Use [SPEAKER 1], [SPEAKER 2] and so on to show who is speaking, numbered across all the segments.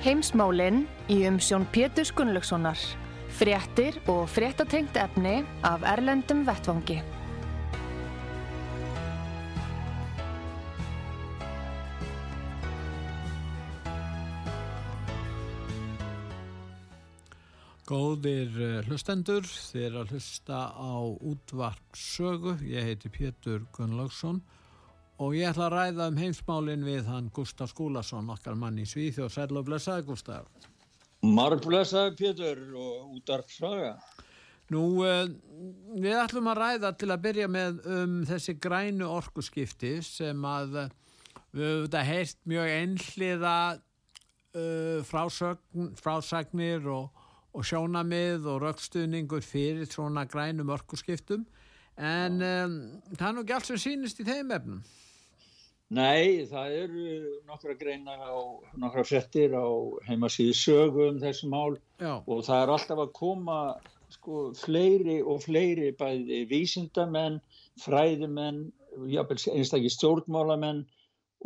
[SPEAKER 1] Heimsmálinn í umsjón Pétur Gunnlaugssonar. Fréttir og fréttatengt efni af Erlendum Vettvangi.
[SPEAKER 2] Góðir eh, hlustendur, þið er að hlusta á útvarp sögu. Ég heiti Pétur Gunnlaugsson og ég ætla að ræða um heimsmálinn við hann Gustaf Skúlason, okkar mann í Svíþjóð. Sæl og blessaði, Gustaf.
[SPEAKER 3] Marg blessaði, Pétur, og útarp saga.
[SPEAKER 2] Nú, uh, við ætlum að ræða til að byrja með um þessi grænu orkuskipti sem að uh, við höfum þetta heilt mjög einhliða uh, frásagnir og, og sjónamið og raukstuðningur fyrir svona grænum orkuskiptum en um, það er nú ekki allt sem sínist í þeim efnum.
[SPEAKER 3] Nei, það eru nokkra greina á nokkra frettir á heimasíðu sögu um þessu mál
[SPEAKER 2] Já.
[SPEAKER 3] og það er alltaf að koma sko fleiri og fleiri bæði vísindamenn, fræðimenn, einstaklega stjórnmálamenn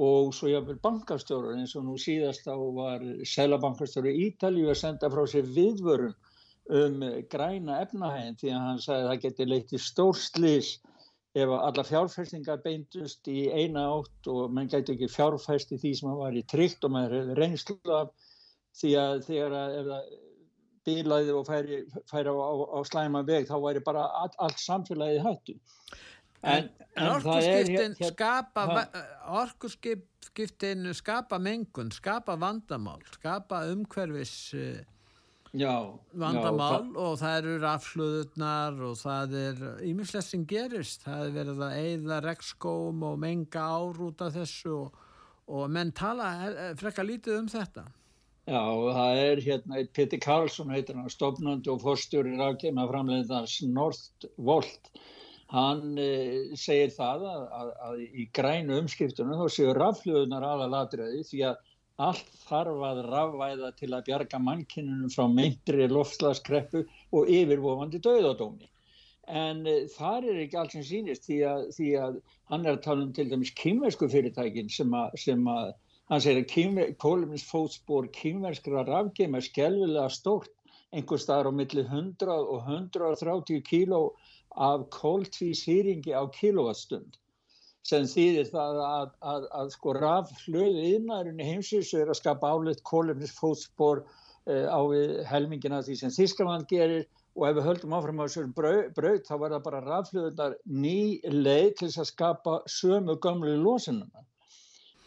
[SPEAKER 3] og svo jáfnvel bankastjórar eins og nú síðast á var selabankastjóri Ítalju að senda frá sér viðvörun um græna efnahægin því að hann sagði að það geti leitt í stórslis ef alla fjárfæstingar beintust í eina átt og mann gæti ekki fjárfæst í því sem var í tryggt og maður reynslu af því að þegar að ef það bílaði og færi, færi á, á, á slæma veg þá væri bara all, allt samfélagið hættu.
[SPEAKER 2] En, en orkurskiptin hér, skapa orkurskiptin skapa mengun, skapa vandamál skapa umhverfis
[SPEAKER 3] já,
[SPEAKER 2] vandamál
[SPEAKER 3] já,
[SPEAKER 2] og það eru rafsluðurnar og það er ímislegt sem gerist. Það er verið að eigða rekskóm og menga ár út af þessu og, og menn tala frekka lítið um þetta.
[SPEAKER 3] Já, það er hérna Petti Karlsson heitir hann stofnandi og fórstjóri rákema framleiðans Northvolt hann eh, segir það að, að, að í grænu umskiptunum þá séu rafluðunar aðalatriði því að allt þarf að rafvæða til að bjarga mannkinnunum frá meintri loftslagskreppu og yfirvofandi döðadómi. En e, þar er ekki allt sem sýnist því að, því að hann er að tala um til dæmis kýmversku fyrirtækin sem að, sem að hann segir að kóluminsfótspor kýmverskra rafgeima er skjálfilega stórt einhver staðar á milli 100 og 130 kíló af kóltvísýringi á kílóvattstund sem þýðir það að, að, að sko rafhlöðu yðnaðurinn í heimsvísu er að skapa áleitt kólefnisfótspor uh, á helmingina því sem Þískaland gerir. Og ef við höldum áfram á þessu braut þá var það bara rafhlöðunar ný leið til að skapa sömu gamlu lósununa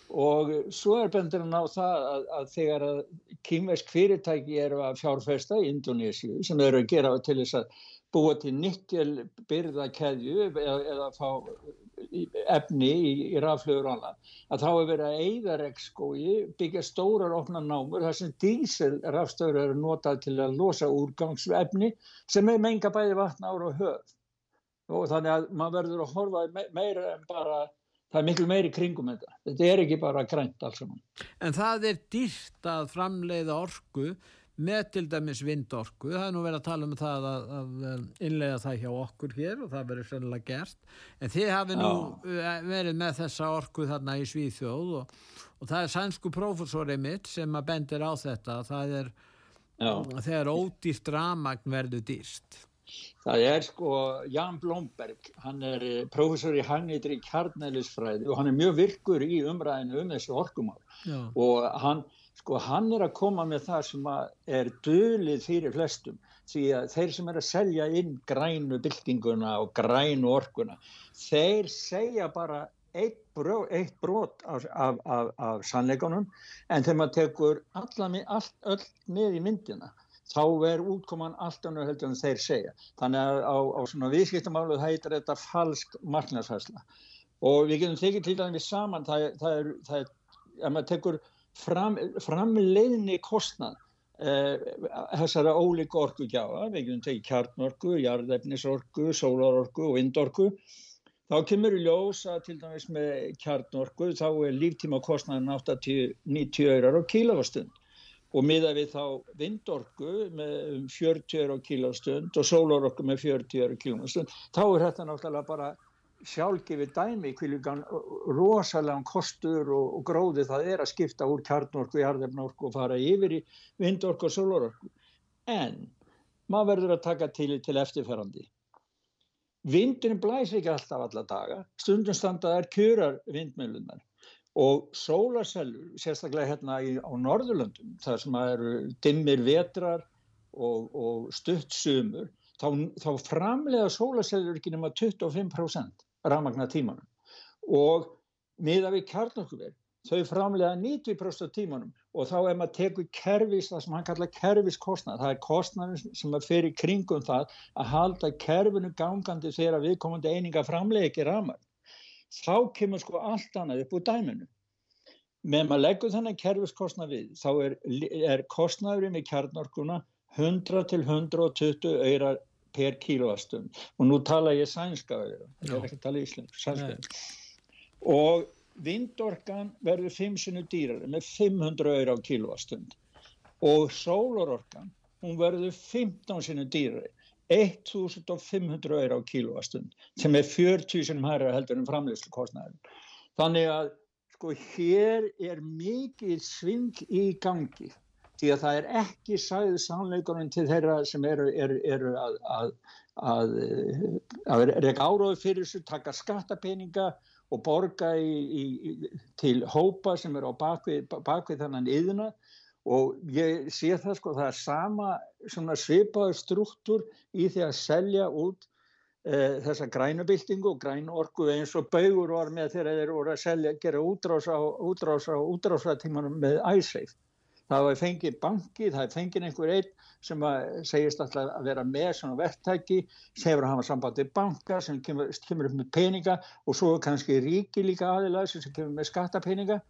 [SPEAKER 3] og svo er bendurinn á það að, að þegar að kýmversk fyrirtæki eru að fjárfesta í Indonésiu sem eru að gera til þess að búa til nikkel byrðakeðju eða, eða fá efni í, í raflögur og annað að þá er verið að eigða regnskói byggja stórar opna námur þar sem dísel rafstöður eru notað til að losa úrgangsefni sem er menga bæði vatn ára og höf. Og þannig að maður verður að horfa meira en bara það er miklu meiri kringum þetta. Þetta er ekki bara grænt alls saman.
[SPEAKER 2] En það er dýrt að framleiða orgu með til dæmis vindorku, það er nú verið að tala um það að, að innlega það hjá okkur hér og það verið sennilega gert. En þið hafi nú Já. verið með þessa orku þarna í Svíþjóð og, og það er sænsku prófessorið mitt sem að bendir á þetta. Það er þegar ódýrt ramagn verður dýrst
[SPEAKER 3] Það er sko Jan Blomberg, hann er prófessor í Hagnitri kjarnælisfræði og hann er mjög virkur í umræðinu um þessu orkumál. Já. og hann sko hann er að koma með það sem er dölið fyrir flestum því að þeir sem er að selja inn grænu byltinguna og grænu orkuna þeir segja bara eitt, bró, eitt brot af, af, af, af sannleikunum en þegar maður tekur allt öll með í myndina þá verður útkoman allt annað heldur en þeir segja. Þannig að á, á svona viðskiptamálu heitir þetta falsk marknarsværsla og við getum tekið til dæmis saman, það er, það er, það er ef maður tekur fram, framleiðni kostnað eh, þessara ólíku orkugjáða, við getum tekið kjarnorku, jarðefnisorku, sólarorku og vindorku Þá kemur í ljós að til dæmis með kjarnorku þá er líftíma kostnæðin 80-90 eurar á kílófastund og miða við þá vindorku með 40 um eurar á kílófastund og sólarorku með 40 eurar á kílófastund. Þá er þetta náttúrulega bara sjálfgefið dæmi kvílugan rosalega kostur og, og gróði það er að skipta úr kjarnorku, jarðefnorku og fara yfir í vindorku og sólarorku. En maður verður að taka til til eftirferandi. Vindurinn blæs ekki alltaf alla daga, stundum standaðar kjörar vindmjölunar og sólarsellur, sérstaklega hérna í, á Norðurlöndum, þar sem eru dimmir vetrar og, og stutt sumur, þá, þá framlega sólarsellur ekki nema 25% rafmagna tímanum og miða við kjarnokkuverð þau framlega 90% tímanum og þá er maður teguð kervis, það sem hann kallar kerviskostnað, það er kostnað sem að fyrir kringum það að halda kerfinu gangandi þegar viðkomandi eininga framlega ekki ramar. Þá kemur sko allt annað upp úr dæminu. Með maður leggur þannig kerviskostnað við, þá er, er kostnaðurinn í kjarnorkuna 100 til 120 öyrar per kílóastund og nú tala ég sænska ég er ekki að tala íslensk. Og vindorkan verður 5 sinu dýrari með 500 öyra á kilowastund og sólarorkan hún verður 15 sinu dýrari 1500 öyra á kilowastund sem er 40 sinum hæra heldur en framleyslu kostnæðin þannig að sko hér er mikið sving í gangi því að það er ekki sæðið sannleikurinn til þeirra sem eru, eru, eru að, að, að, að reyka áráðu fyrir þessu, taka skattapeninga og borga í, í, til hópa sem eru á bakvið, bakvið þannan yðuna og ég sé það sko það er sama svipaður struktúr í því að selja út e, þessa grænubildingu og grænorku eins og baugur var með þegar þeir voru að selja, gera útrás á útrásatímanum með iSafe það var fengið banki, það er fengið einhver einn sem segist alltaf að vera með svona verktæki, sefur að hafa samband við banka sem kemur, kemur upp með peninga og svo kannski ríki líka aðilag sem kemur með skattapeninga.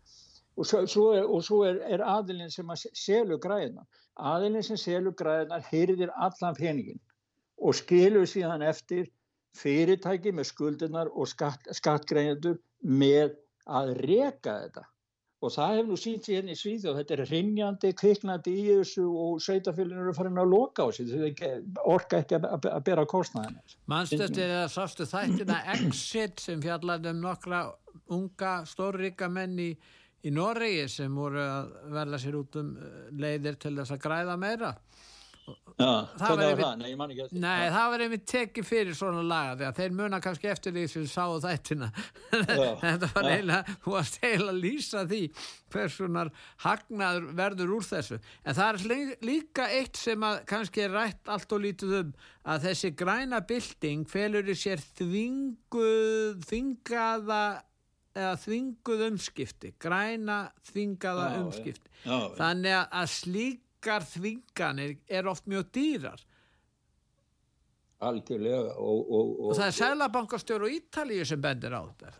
[SPEAKER 3] Og svo, svo er, og svo er, er aðilin sem að selur græðina aðilin sem selur græðina hyrðir allan peningin og skilur síðan eftir fyrirtæki með skuldunar og skatt, skattgræðendur með að reka þetta og það hefur nú sínt sér hérna í Svíð og þetta er rinjandi, kviknandi í þessu og sveitafélaginu eru farin að loka á sig þau orka ekki að, að, að bera kostnaðina
[SPEAKER 2] Mannstöldið er að sástu þættina Exit sem fjallaði um nokkra unga stórrika menn í, í Noregi sem voru að verða sér út um eh, leiðir til þess að græða meira
[SPEAKER 3] Já, það var það? Nei, ég man ekki eftir.
[SPEAKER 2] Nei, það var einmitt tekið fyrir svona laga að þeir muna kannski eftir því sem sáu þættina. Þetta var eiginlega, þú varst eiginlega að lýsa því hversunar hagnaður verður úr þessu. En það er líka eitt sem að kannski er rætt allt og lítið um að þessi græna bilding felur í sér þvinguð, þvingaða eða þvinguð umskipti, græna þvingaða já, umskipti. Já, já, Þannig að slík slíkar þvinganir er oft mjög dýrar.
[SPEAKER 3] Algjörlega
[SPEAKER 2] og, og, og, og það er sælabankastjóru Ítalíu sem bendir á þetta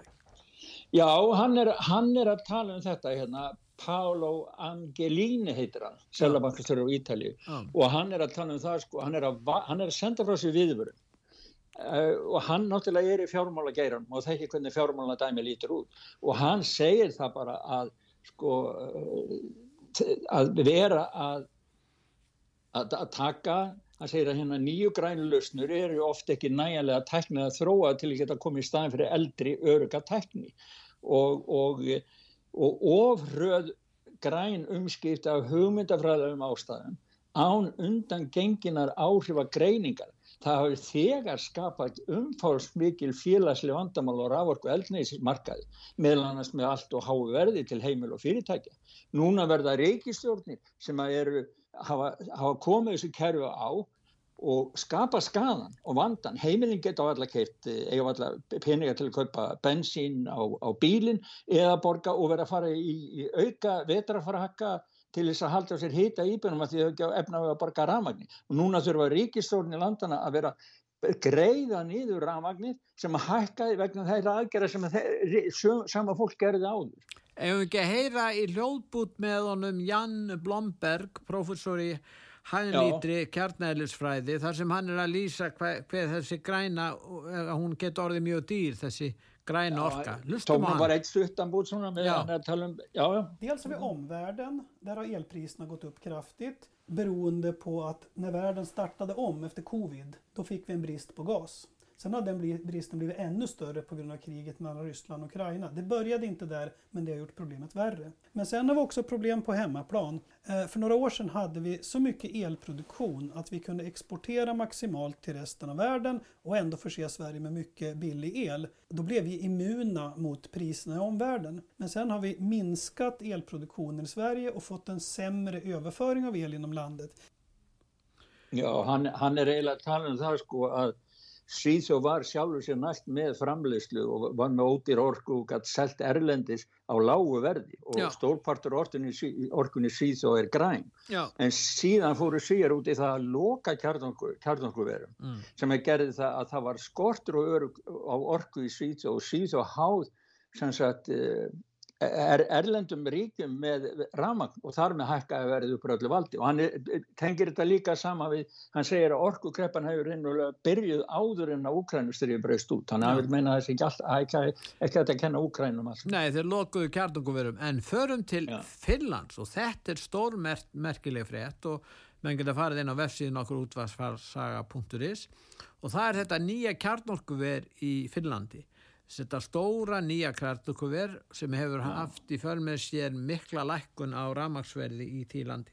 [SPEAKER 3] já, hann er, hann er að tala um þetta hérna. Paolo Angelini heitir hann sælabankastjóru Ítalíu. Já. og hann er að tala um það sko, hann er að, hann er að senda frá sér viðvöru uh, og hann náttúrulega er í fjármála geirum og það ekki hvernig fjármála dæmi lítur út. Og hann segir það bara að sko uh, að vera að, að, að taka hann segir að hérna nýju grænlausnur eru ofte ekki næjanlega tæknið að þróa til að geta komið í staðin fyrir eldri öruga tækni. Og, og, og ofröð græn umskipt af hugmyndafræðum ástæðum án undan genginar áhrifa greiningar það hafi þegar skapað umfáðsmikil félagslega vandamál og raforku eldneismarkaði meðal annars með allt og hái verði til heimil og fyrirtækja. Núna verða reykistjórnir sem eru, hafa, hafa komið þessu kerfi á og skapa skadan og vandan. Heimilin geta á alla keitt, eiga á alla peninga til að kaupa bensín á, á bílin eða borga og vera að fara í, í auka vetrafara hakka til þess að halda sér hýta íbjörnum að því þau ekki efna við að borga rafmagni og núna þurfa ríkistórn í landana að vera greiða nýður rafmagnir sem að hækkaði vegna þeirra aðgerða sem að þeir, sama fólk gerði áður.
[SPEAKER 2] Ef við ekki að heyra í hljóðbút með honum Jan Blomberg, professor í hænlítri kjarnæðlisfræði, þar sem hann er að lýsa hvað, hvað þessi græna, hún getur orðið mjög dýr þessi
[SPEAKER 3] Lustum á hann. var ett stuttanbord sådana med ja. när tala om, ja, ja.
[SPEAKER 4] Dels har vi omvärlden, där har elpriserna gått upp kraftigt beroende på att när världen startade om efter covid, då fick vi en brist på gas. Sen har den bristen blivit ännu större på grund av kriget mellan Ryssland och Ukraina. Det började inte där, men det har gjort problemet värre. Men sen har vi också problem på hemmaplan. Eh, för några år sedan hade vi så mycket elproduktion att vi kunde exportera maximalt till resten av världen och ändå förse Sverige med mycket billig el. Då blev vi immuna mot priserna i omvärlden. Men sen har vi minskat elproduktionen i Sverige och fått en sämre överföring av el inom landet.
[SPEAKER 3] Ja, han, han er eiginlega að tala Svíþjóð var sjálfur sér næst með framleyslu og var með ódýr orku og gætt selt erlendis á lágu verði og Já. stórpartur orkunni Svíþjóð er græn. Já. En síðan fóru svíjar út í það að loka kjarnankuverum mm. sem er gerðið það að það var skortur á orku í Svíþjóð og Svíþjóð háð sem sagt uh, er erlendum ríkjum með ramagn og þar með hækkaði verið upp öllu valdi. Og hann er, tengir þetta líka sama við, hann segir að orkukreppan hefur hinnulega byrjuð áður en að Úkrænustrið breyst út, þannig að hann vil meina þessi ekki alltaf, ekki, ekki að þetta kenna Úkrænum alls.
[SPEAKER 2] Nei, þeir lokuðu kjartunguverum en förum til Já. Finnlands og þetta er stórmerkileg frétt og menn geta farið inn á vefsíðin okkur útvarsfarsaga.is og það er þetta nýja kjarnorkuver í Finnlandi þetta stóra nýja kvartukuver sem hefur haft í sér mikla lækkun á ramagsverði í Tílandi.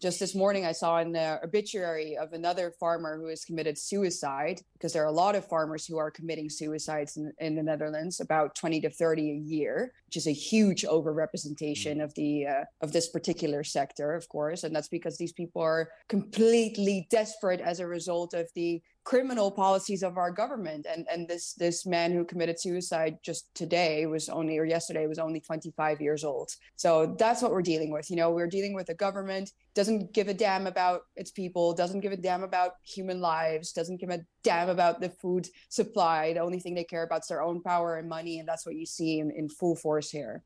[SPEAKER 5] Just this morning, I saw an uh, obituary of another farmer who has committed suicide because there are a lot of farmers who are committing suicides in, in the Netherlands, about 20 to 30 a year, which is a huge overrepresentation mm. of the uh, of this particular sector, of course, and that's because these people are completely desperate as a result of the criminal policies of our government. And and this this man who committed suicide just today was only or yesterday was only 25 years old. So that's what we're dealing with you know we're dealing with a government doesn't give a damn about its people doesn't give a damn about human lives doesn't give a damn about the food supply. The only thing they care about is their own power and money and that's what you see in, in full force here.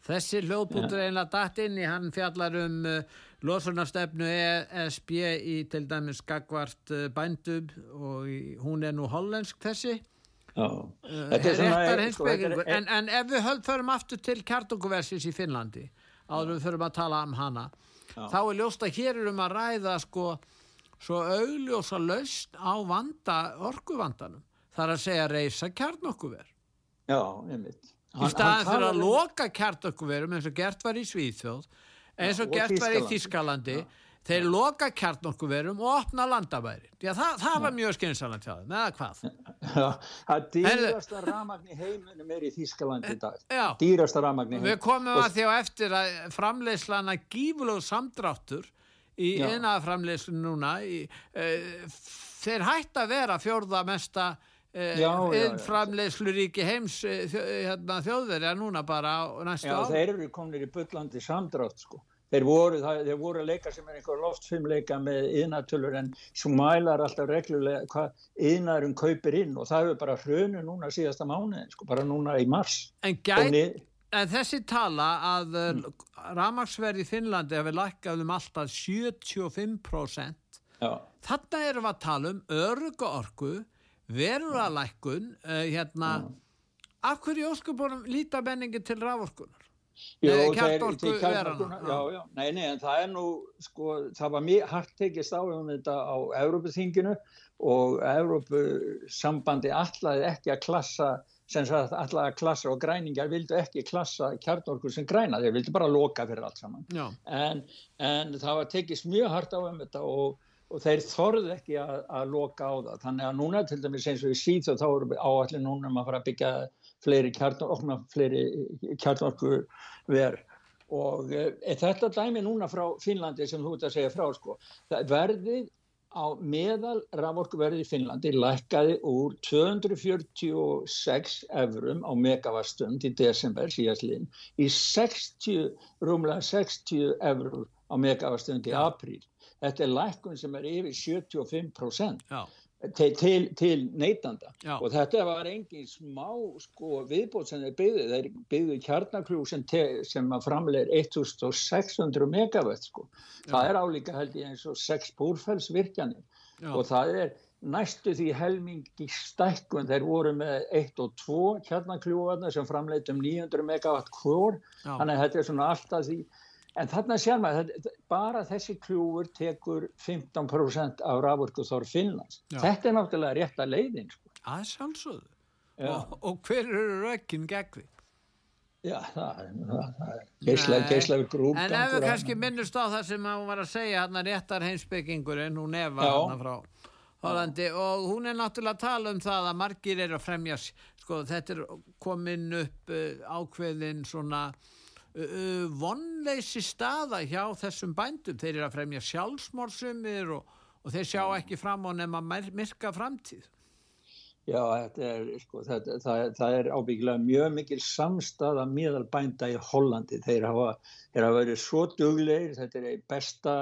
[SPEAKER 2] Þessi hljóðbútur yeah. einlega dætt inn í hann fjallar um uh, losunarstefnu ESB í til dæmis Gagvart uh, bændum og í, hún er nú hollensk þessi. Uh, réttar hinsbyggingur. En, en ef við höld förum aftur til Kjartunguversis í Finnlandi, áður við förum að tala um hana, oh. þá er ljóst að hér erum að ræða sko svo augljósa laust á vanda orkuvandanum. Það er að segja reysa kjarnokkuver.
[SPEAKER 3] Já, einmitt
[SPEAKER 2] í staðan fyrir að loka kjartökkuverum eins og gert var í Svíþjóð eins og gert var í Þískalandi þeir loka kjartökkuverum og opna landabæri það, það var mjög skynsalant hjá þeim, eða hvað?
[SPEAKER 3] Það dýrasta ramagn í heiminum er í Þískalandi í dag. Já, dýrasta ramagn í heiminum.
[SPEAKER 2] Við komum að því á eftir að framleiðslana gífulegu samdráttur í einaða framleiðslu núna í, e, þeir hætt að vera fjórða mesta innframlegsluríki heims eh, hérna, þjóðverja núna bara næstu á
[SPEAKER 3] þeir eru komin í byllandi samdrátt sko Þeir voru, það, þeir voru leika sem er einhver loftfimleika með yðnatölur en svo mælar alltaf reglulega hvað yðnarum kaupir inn og það hefur bara hrönu núna síðasta mánu, sko, bara núna í mars.
[SPEAKER 2] En, gæt, en þessi tala að mm. ramagsverði í Finnlandi hefur lækkað um alltaf 75%. Já. Þarna erum við að tala um örgu orgu veruralækkun uh, eh, hérna já. af hverju óskupunum líta menningi til rávorkunar
[SPEAKER 3] Jó, kjartorku verana já, já, nei, nei, en það er nú sko, það var mjög hardt tekist á um þetta á Európuþinginu og Európusambandi allaði ekki að klassa sem sagt allaði að klassa og græningar vildu ekki klassa kjartorku sem græna, þeir vildu bara loka fyrir allt saman. En, en það var tekist mjög hardt á um þetta og og þeir þorðu ekki að, að loka á það. Þannig að núna til dæmis eins og í síð þá eru áallir núna um að fara að byggja fleiri kjarnorku verð. Og e, þetta dæmi núna frá Finnlandi sem þú ert að segja frá sko, verðið á meðal raforkuverði í Finnlandi lækkaði úr 246 eurum á megavastund í desember síðastliðin í 60, rúmlega 60 eurur á megavastund í apríl. Þetta er lækkun sem er yfir 75%.
[SPEAKER 2] Já.
[SPEAKER 3] Til, til, til neytanda
[SPEAKER 2] Já.
[SPEAKER 3] og þetta var engin smá sko, viðbót sem þeir byggðu þeir byggðu kjarnakrjú sem, sem framleir 1600 megawatt sko. það er álíka held ég eins og 6 búrfellsvirkjanir
[SPEAKER 2] Já.
[SPEAKER 3] og það er næstu því helmingi stækkun þeir voru með 1 og 2 kjarnakrjúvarna sem framleitum 900 megawatt hvor
[SPEAKER 2] Já.
[SPEAKER 3] þannig að þetta er svona alltaf því en þarna sér maður, bara þessi kljúfur tekur 15% af raforku þór Finnlands.
[SPEAKER 2] Já.
[SPEAKER 3] Þetta er náttúrulega rétta leiðin. Sko.
[SPEAKER 2] að sjálfsögðu
[SPEAKER 3] Já.
[SPEAKER 2] og, og hver eru rökin gegn því?
[SPEAKER 3] Já, það er, er geisla grúpgangur.
[SPEAKER 2] En ef við kannski minnust á það sem hún var að segja hann réttar heimsbyggingurinn, hún
[SPEAKER 3] Já.
[SPEAKER 2] hann frá Hollandi og hún er náttúrulega að tala um það að margir eru að fremja sko þetta er komin upp uh, ákveðin svona uh, uh, vonleysi staða hjá þessum bændum, þeir eru að fremja sjálfsmórsumir og, og þeir sjá ekki fram á nema myr- myrka framtíð.
[SPEAKER 3] Já, er, sko, þetta, það, það er ábyggilega mjög mikil samstaða meðal bænda í Hollandi. Þeir hafa, hafa verið svo duglegir, þetta er besta,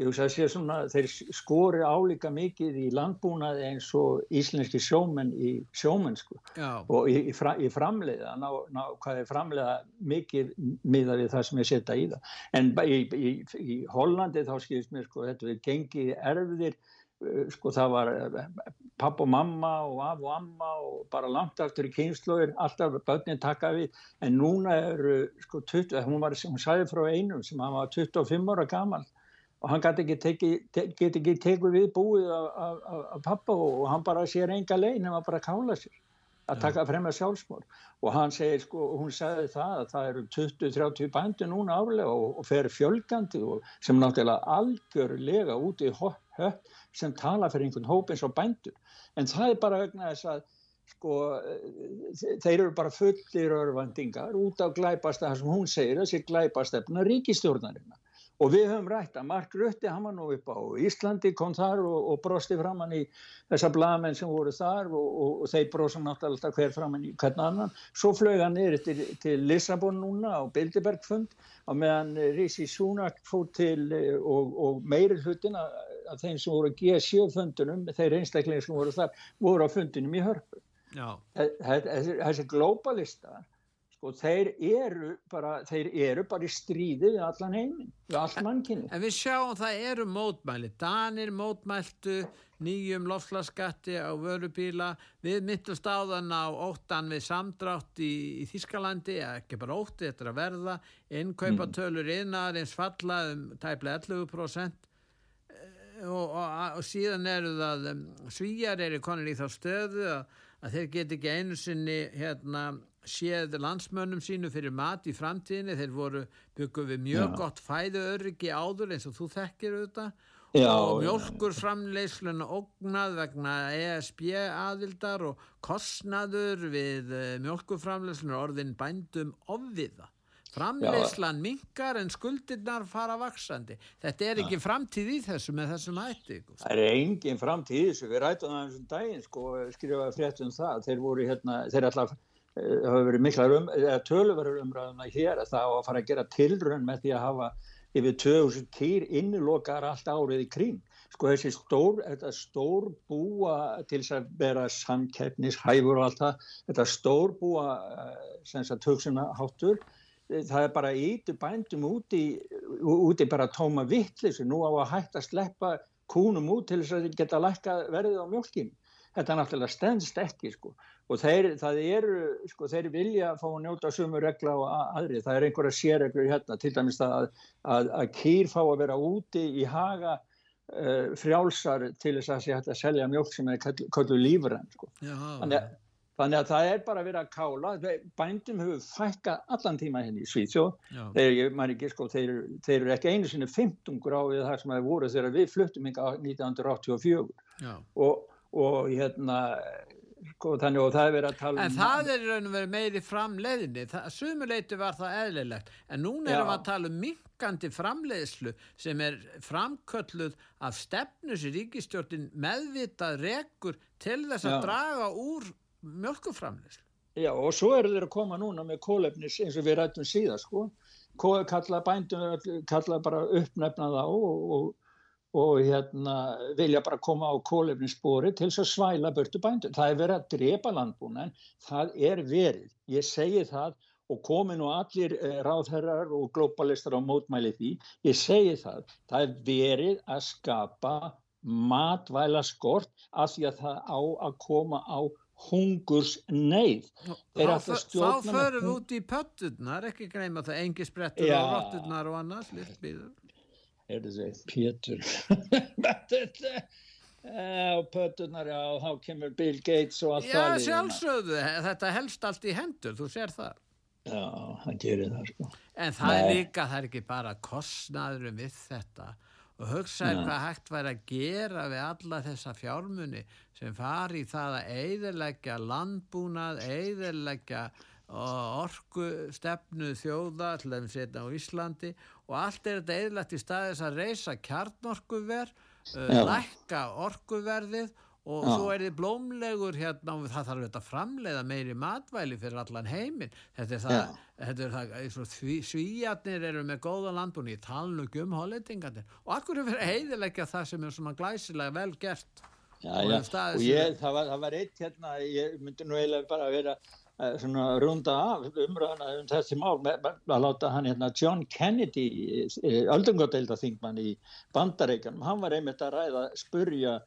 [SPEAKER 3] ég hugsa að sé svona, þeir skori álíka mikið í landbúnaði eins og íslenski sjómenn í sjómennsku og í, í, fra, í framleiða, ná, ná, hvað er framleiða mikið miða við það sem ég setja í það. En í, í, Hollandi þá skilst mér, sko, þetta við gengið erfðir, uh, sko það var papp og mamma og af og amma og bara langt aftur í kynnslóðir, alltaf börnin taka við, en núna eru sko 20, hún var, hún sagði frá einum sem hann var 25 ára gamal og hann gæti ekki tekið, te, get ekki tekið við búið af, af, af, af pappa og hann bara sér enga leið nema bara að kála sér að taka fremja sjálfsmór og hann segir sko, hún sagði það að það eru 20-30 bændur núna árlega og, og fer fjölgandi og sem náttúrulega algjörlega út í höpp sem tala fyrir einhvern hóp eins og bændur. En það er bara vegna þess að sko, þeir eru bara fullir örvandingar út af glæpast það sem hún segir, þessi glæpastefna ríkistjórnarinnar og við höfum rætt að Mark Rutte, hann var nú upp á Íslandi, kom þar og, og brosti framann í þessa blamenn sem voru þar og, og, og þeir brosa náttúrulega hver framann í hvern annan. Svo flög hann niður til, til Lissabon núna á Bilderbergfund og meðan Rishi Sunak fór til eh, og, og meiri hlutin af, af þeim sem voru G7-fundunum, þeir einstaklega sem voru þar, voru á fundunum í hörpu. Þessi, globalistar, sko, þeir eru bara, þeir eru bara í stríði við allan heiminn, við allt mannkynni.
[SPEAKER 2] En við sjáum það eru mótmæli. Danir mótmæltu nýjum lofslaskatti á vörubíla. Við myndust á þann á óttan við samdrátt í, í Þískalandi, ekki bara ótti þetta er að verða. Innkaupa tölur innar eins falla um tæplega 11%. Eh, Og, og, og síðan eru það um, svíjar eru konir í þá stöðu að, að þeir get ekki einu sinni hérna, séð landsmönnum sínu fyrir mat í framtíðinni. Þeir voru byggum við mjög
[SPEAKER 3] Já.
[SPEAKER 2] gott fæðuöryggi áður eins og þú þekkir auðvitað.
[SPEAKER 3] Já,
[SPEAKER 2] og mjölkur framleiðslun ógnað vegna ESB aðildar og kostnaður við mjölkur framleiðslun orðin bændum ofviða. Framleiðslan minkar en skuldirnar fara vaksandi þetta er ekki framtíð í þessu með þessum hætti.
[SPEAKER 3] Það er engin framtíð í þessu, við rætum það eins og daginn sko, skrifaði frétt um það, þeir voru hérna, þeir alltaf eh, hafa verið miklar um, eða töluverður umræðuna hér að það á að fara að gera tilrönn með því að hafa yfir 2000 kýr innilokar allt árið í kring. Sko þessi stór, þetta stór búa til þess að vera samkeppnishæfur og allt það, þetta stór búa sem sagt hugsunaháttur, það er bara íti bændum úti, úti bara tóma vittlis nú á að hætta að sleppa kúnum út til þess að geta lækka verðið á mjölkinu. Þetta náttúrulega stendst ekki sko og þeir, það eru, sko, þeir vilja fá að njóta sumu regla og aðri. Það er einhverja sérreglur hérna, til dæmis það að, að, að kýr fá að vera úti í haga uh, frjálsar til þess að sé hægt að selja mjölk sem er köllu lífræn sko.
[SPEAKER 2] Já,
[SPEAKER 3] Þannig að, þannig að það er bara að vera að kála. Bændum hefur fækkað allan tíma henni í Svíðsjóð.
[SPEAKER 2] já,
[SPEAKER 3] Þeir, ég man ekki, sko, þeir, þeir eru ekki einu sinni 15 gráðið þar sem það voru þegar við fluttum hinga 1984
[SPEAKER 2] já,
[SPEAKER 3] og, og hérna sko, þannig og það er verið að tala
[SPEAKER 2] En
[SPEAKER 3] um
[SPEAKER 2] það er í raun og verið meiri framleiðinni, sumuleiti var það eðlilegt, en núna erum við að tala um minkandi framleiðslu sem er framkölluð af stefnu sem ríkistjórnin meðvitað rekur til þess að
[SPEAKER 3] Já.
[SPEAKER 2] draga úr mjölkuframleiðslu.
[SPEAKER 3] Já, og svo eru þeir að koma núna með kólefnis eins og við rættum síðan, sko. Kalla bændum, kalla bara uppnefna þá og, og, og hérna vilja bara koma á kólefnisspori til þess að svæla burtu bændum. Það er verið að drepa landbúnan, það er verið. Ég segi það og komi nú allir eh, ráðherrar og globalistar á mótmæli því. Ég segi það, það er verið að skapa matvæla skort af því að það á að koma á hungurs neyð.
[SPEAKER 2] Þá, förum við út í pötturnar, ekki gleyma það, engi sprettur og rotturnar og annars,
[SPEAKER 3] er þið Pétur og pötunar já, þá kemur Bill Gates og allt
[SPEAKER 2] Já,
[SPEAKER 3] það liðina.
[SPEAKER 2] sjálfsögðu, þetta helst allt í hendur, þú sér það.
[SPEAKER 3] já, hann gerir það sko
[SPEAKER 2] En það er
[SPEAKER 3] Nei.
[SPEAKER 2] líka, það er ekki bara kostnaðurum við þetta og hugsaði
[SPEAKER 3] Nei.
[SPEAKER 2] hvað hægt væri að gera við alla þessa fjármuni sem fari í það að eiðileggja landbúnað, eiðileggja orku stefnu þjóða til þeim setja á Íslandi og allt er þetta eiðilegt í staðis að reysa kjarnorkuver, uh, lækka orkuverðið og
[SPEAKER 3] Já.
[SPEAKER 2] svo er þið blómlegur hérna og það þarf þetta að framleiða meiri matvæli fyrir allan heiminn. Þetta er það, þetta er það því, svíjarnir eru með góða landbúni nú ekki um hollendingarnir. Og akkur er verið að heiðilegja það sem er svona glæsilega vel gert?
[SPEAKER 3] Já, já. og ég, það var, það var eitt hérna ég myndi nú eiginlega bara vera uh, svona runda af umræðana um þessi mál með, að láta hann hérna John Kennedy öldungadeilda þingmann í bandareikanum, hann var einmitt að ræða spurja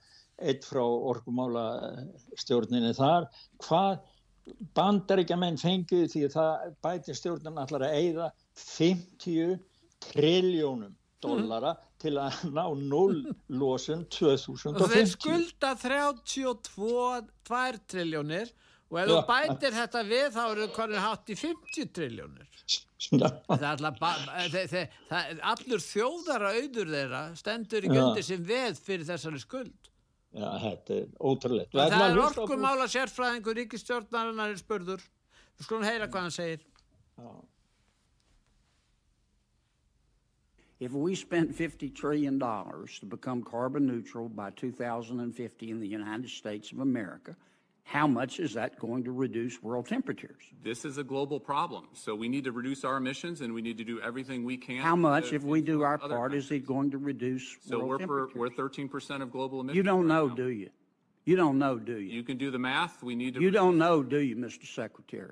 [SPEAKER 3] eitt frá orkumála stjórninni þar hvað bandaríkjamenn fenguð því að það bæti stjórnin allar að eyða 50 triljónum dollara til að ná null losun
[SPEAKER 2] og þeir
[SPEAKER 3] 2050
[SPEAKER 2] skulda 32 triljónir og ef þú bætir þetta við þá eru konur hátt í 50 triljónir það er það, allur þjóðara auður þeirra stendur
[SPEAKER 3] Já.
[SPEAKER 2] undir sem veð fyrir þessari skuld
[SPEAKER 3] Já, þetta er ótrúlegt.
[SPEAKER 2] En það er orkumála sérfræðingur ríkistjórnarinnar er spurður. Þú skulum heyra hvað hann segir.
[SPEAKER 6] If we spent $50 trillion to become carbon neutral by 2050 in the United States of America, how much is that going to reduce world temperatures?
[SPEAKER 7] This is a global problem, so we need to reduce our emissions and we need to do everything we can.
[SPEAKER 6] How much,
[SPEAKER 7] to
[SPEAKER 6] if we do our part, is it going to reduce
[SPEAKER 7] So
[SPEAKER 6] world
[SPEAKER 7] we're
[SPEAKER 6] temperatures?
[SPEAKER 7] we're 13% of global emissions.
[SPEAKER 6] You don't
[SPEAKER 7] right
[SPEAKER 6] know,
[SPEAKER 7] now.
[SPEAKER 6] do you? You don't know, do you?
[SPEAKER 7] You can do the math. We need to.
[SPEAKER 6] You don't know, do you, Mr. Secretary?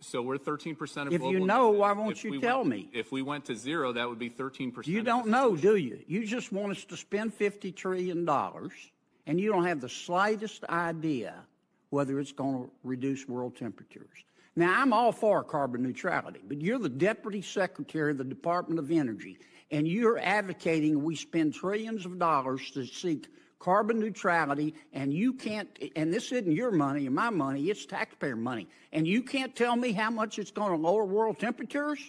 [SPEAKER 7] So we're 13% of
[SPEAKER 6] If
[SPEAKER 7] global
[SPEAKER 6] you know, why won't you
[SPEAKER 7] we
[SPEAKER 6] tell
[SPEAKER 7] went-
[SPEAKER 6] me?
[SPEAKER 7] If we went to zero, that would be 13%.
[SPEAKER 6] You don't know, do you? You just want us to spend $50 trillion and you don't have the slightest idea whether it's going to reduce world temperatures. Now, I'm all for carbon neutrality, but you're the Deputy Secretary of the Department of Energy, and you're advocating we spend trillions of dollars to seek carbon neutrality, and you can't, and this isn't your money or my money, it's taxpayer money, and you can't tell me how much it's going to lower world temperatures?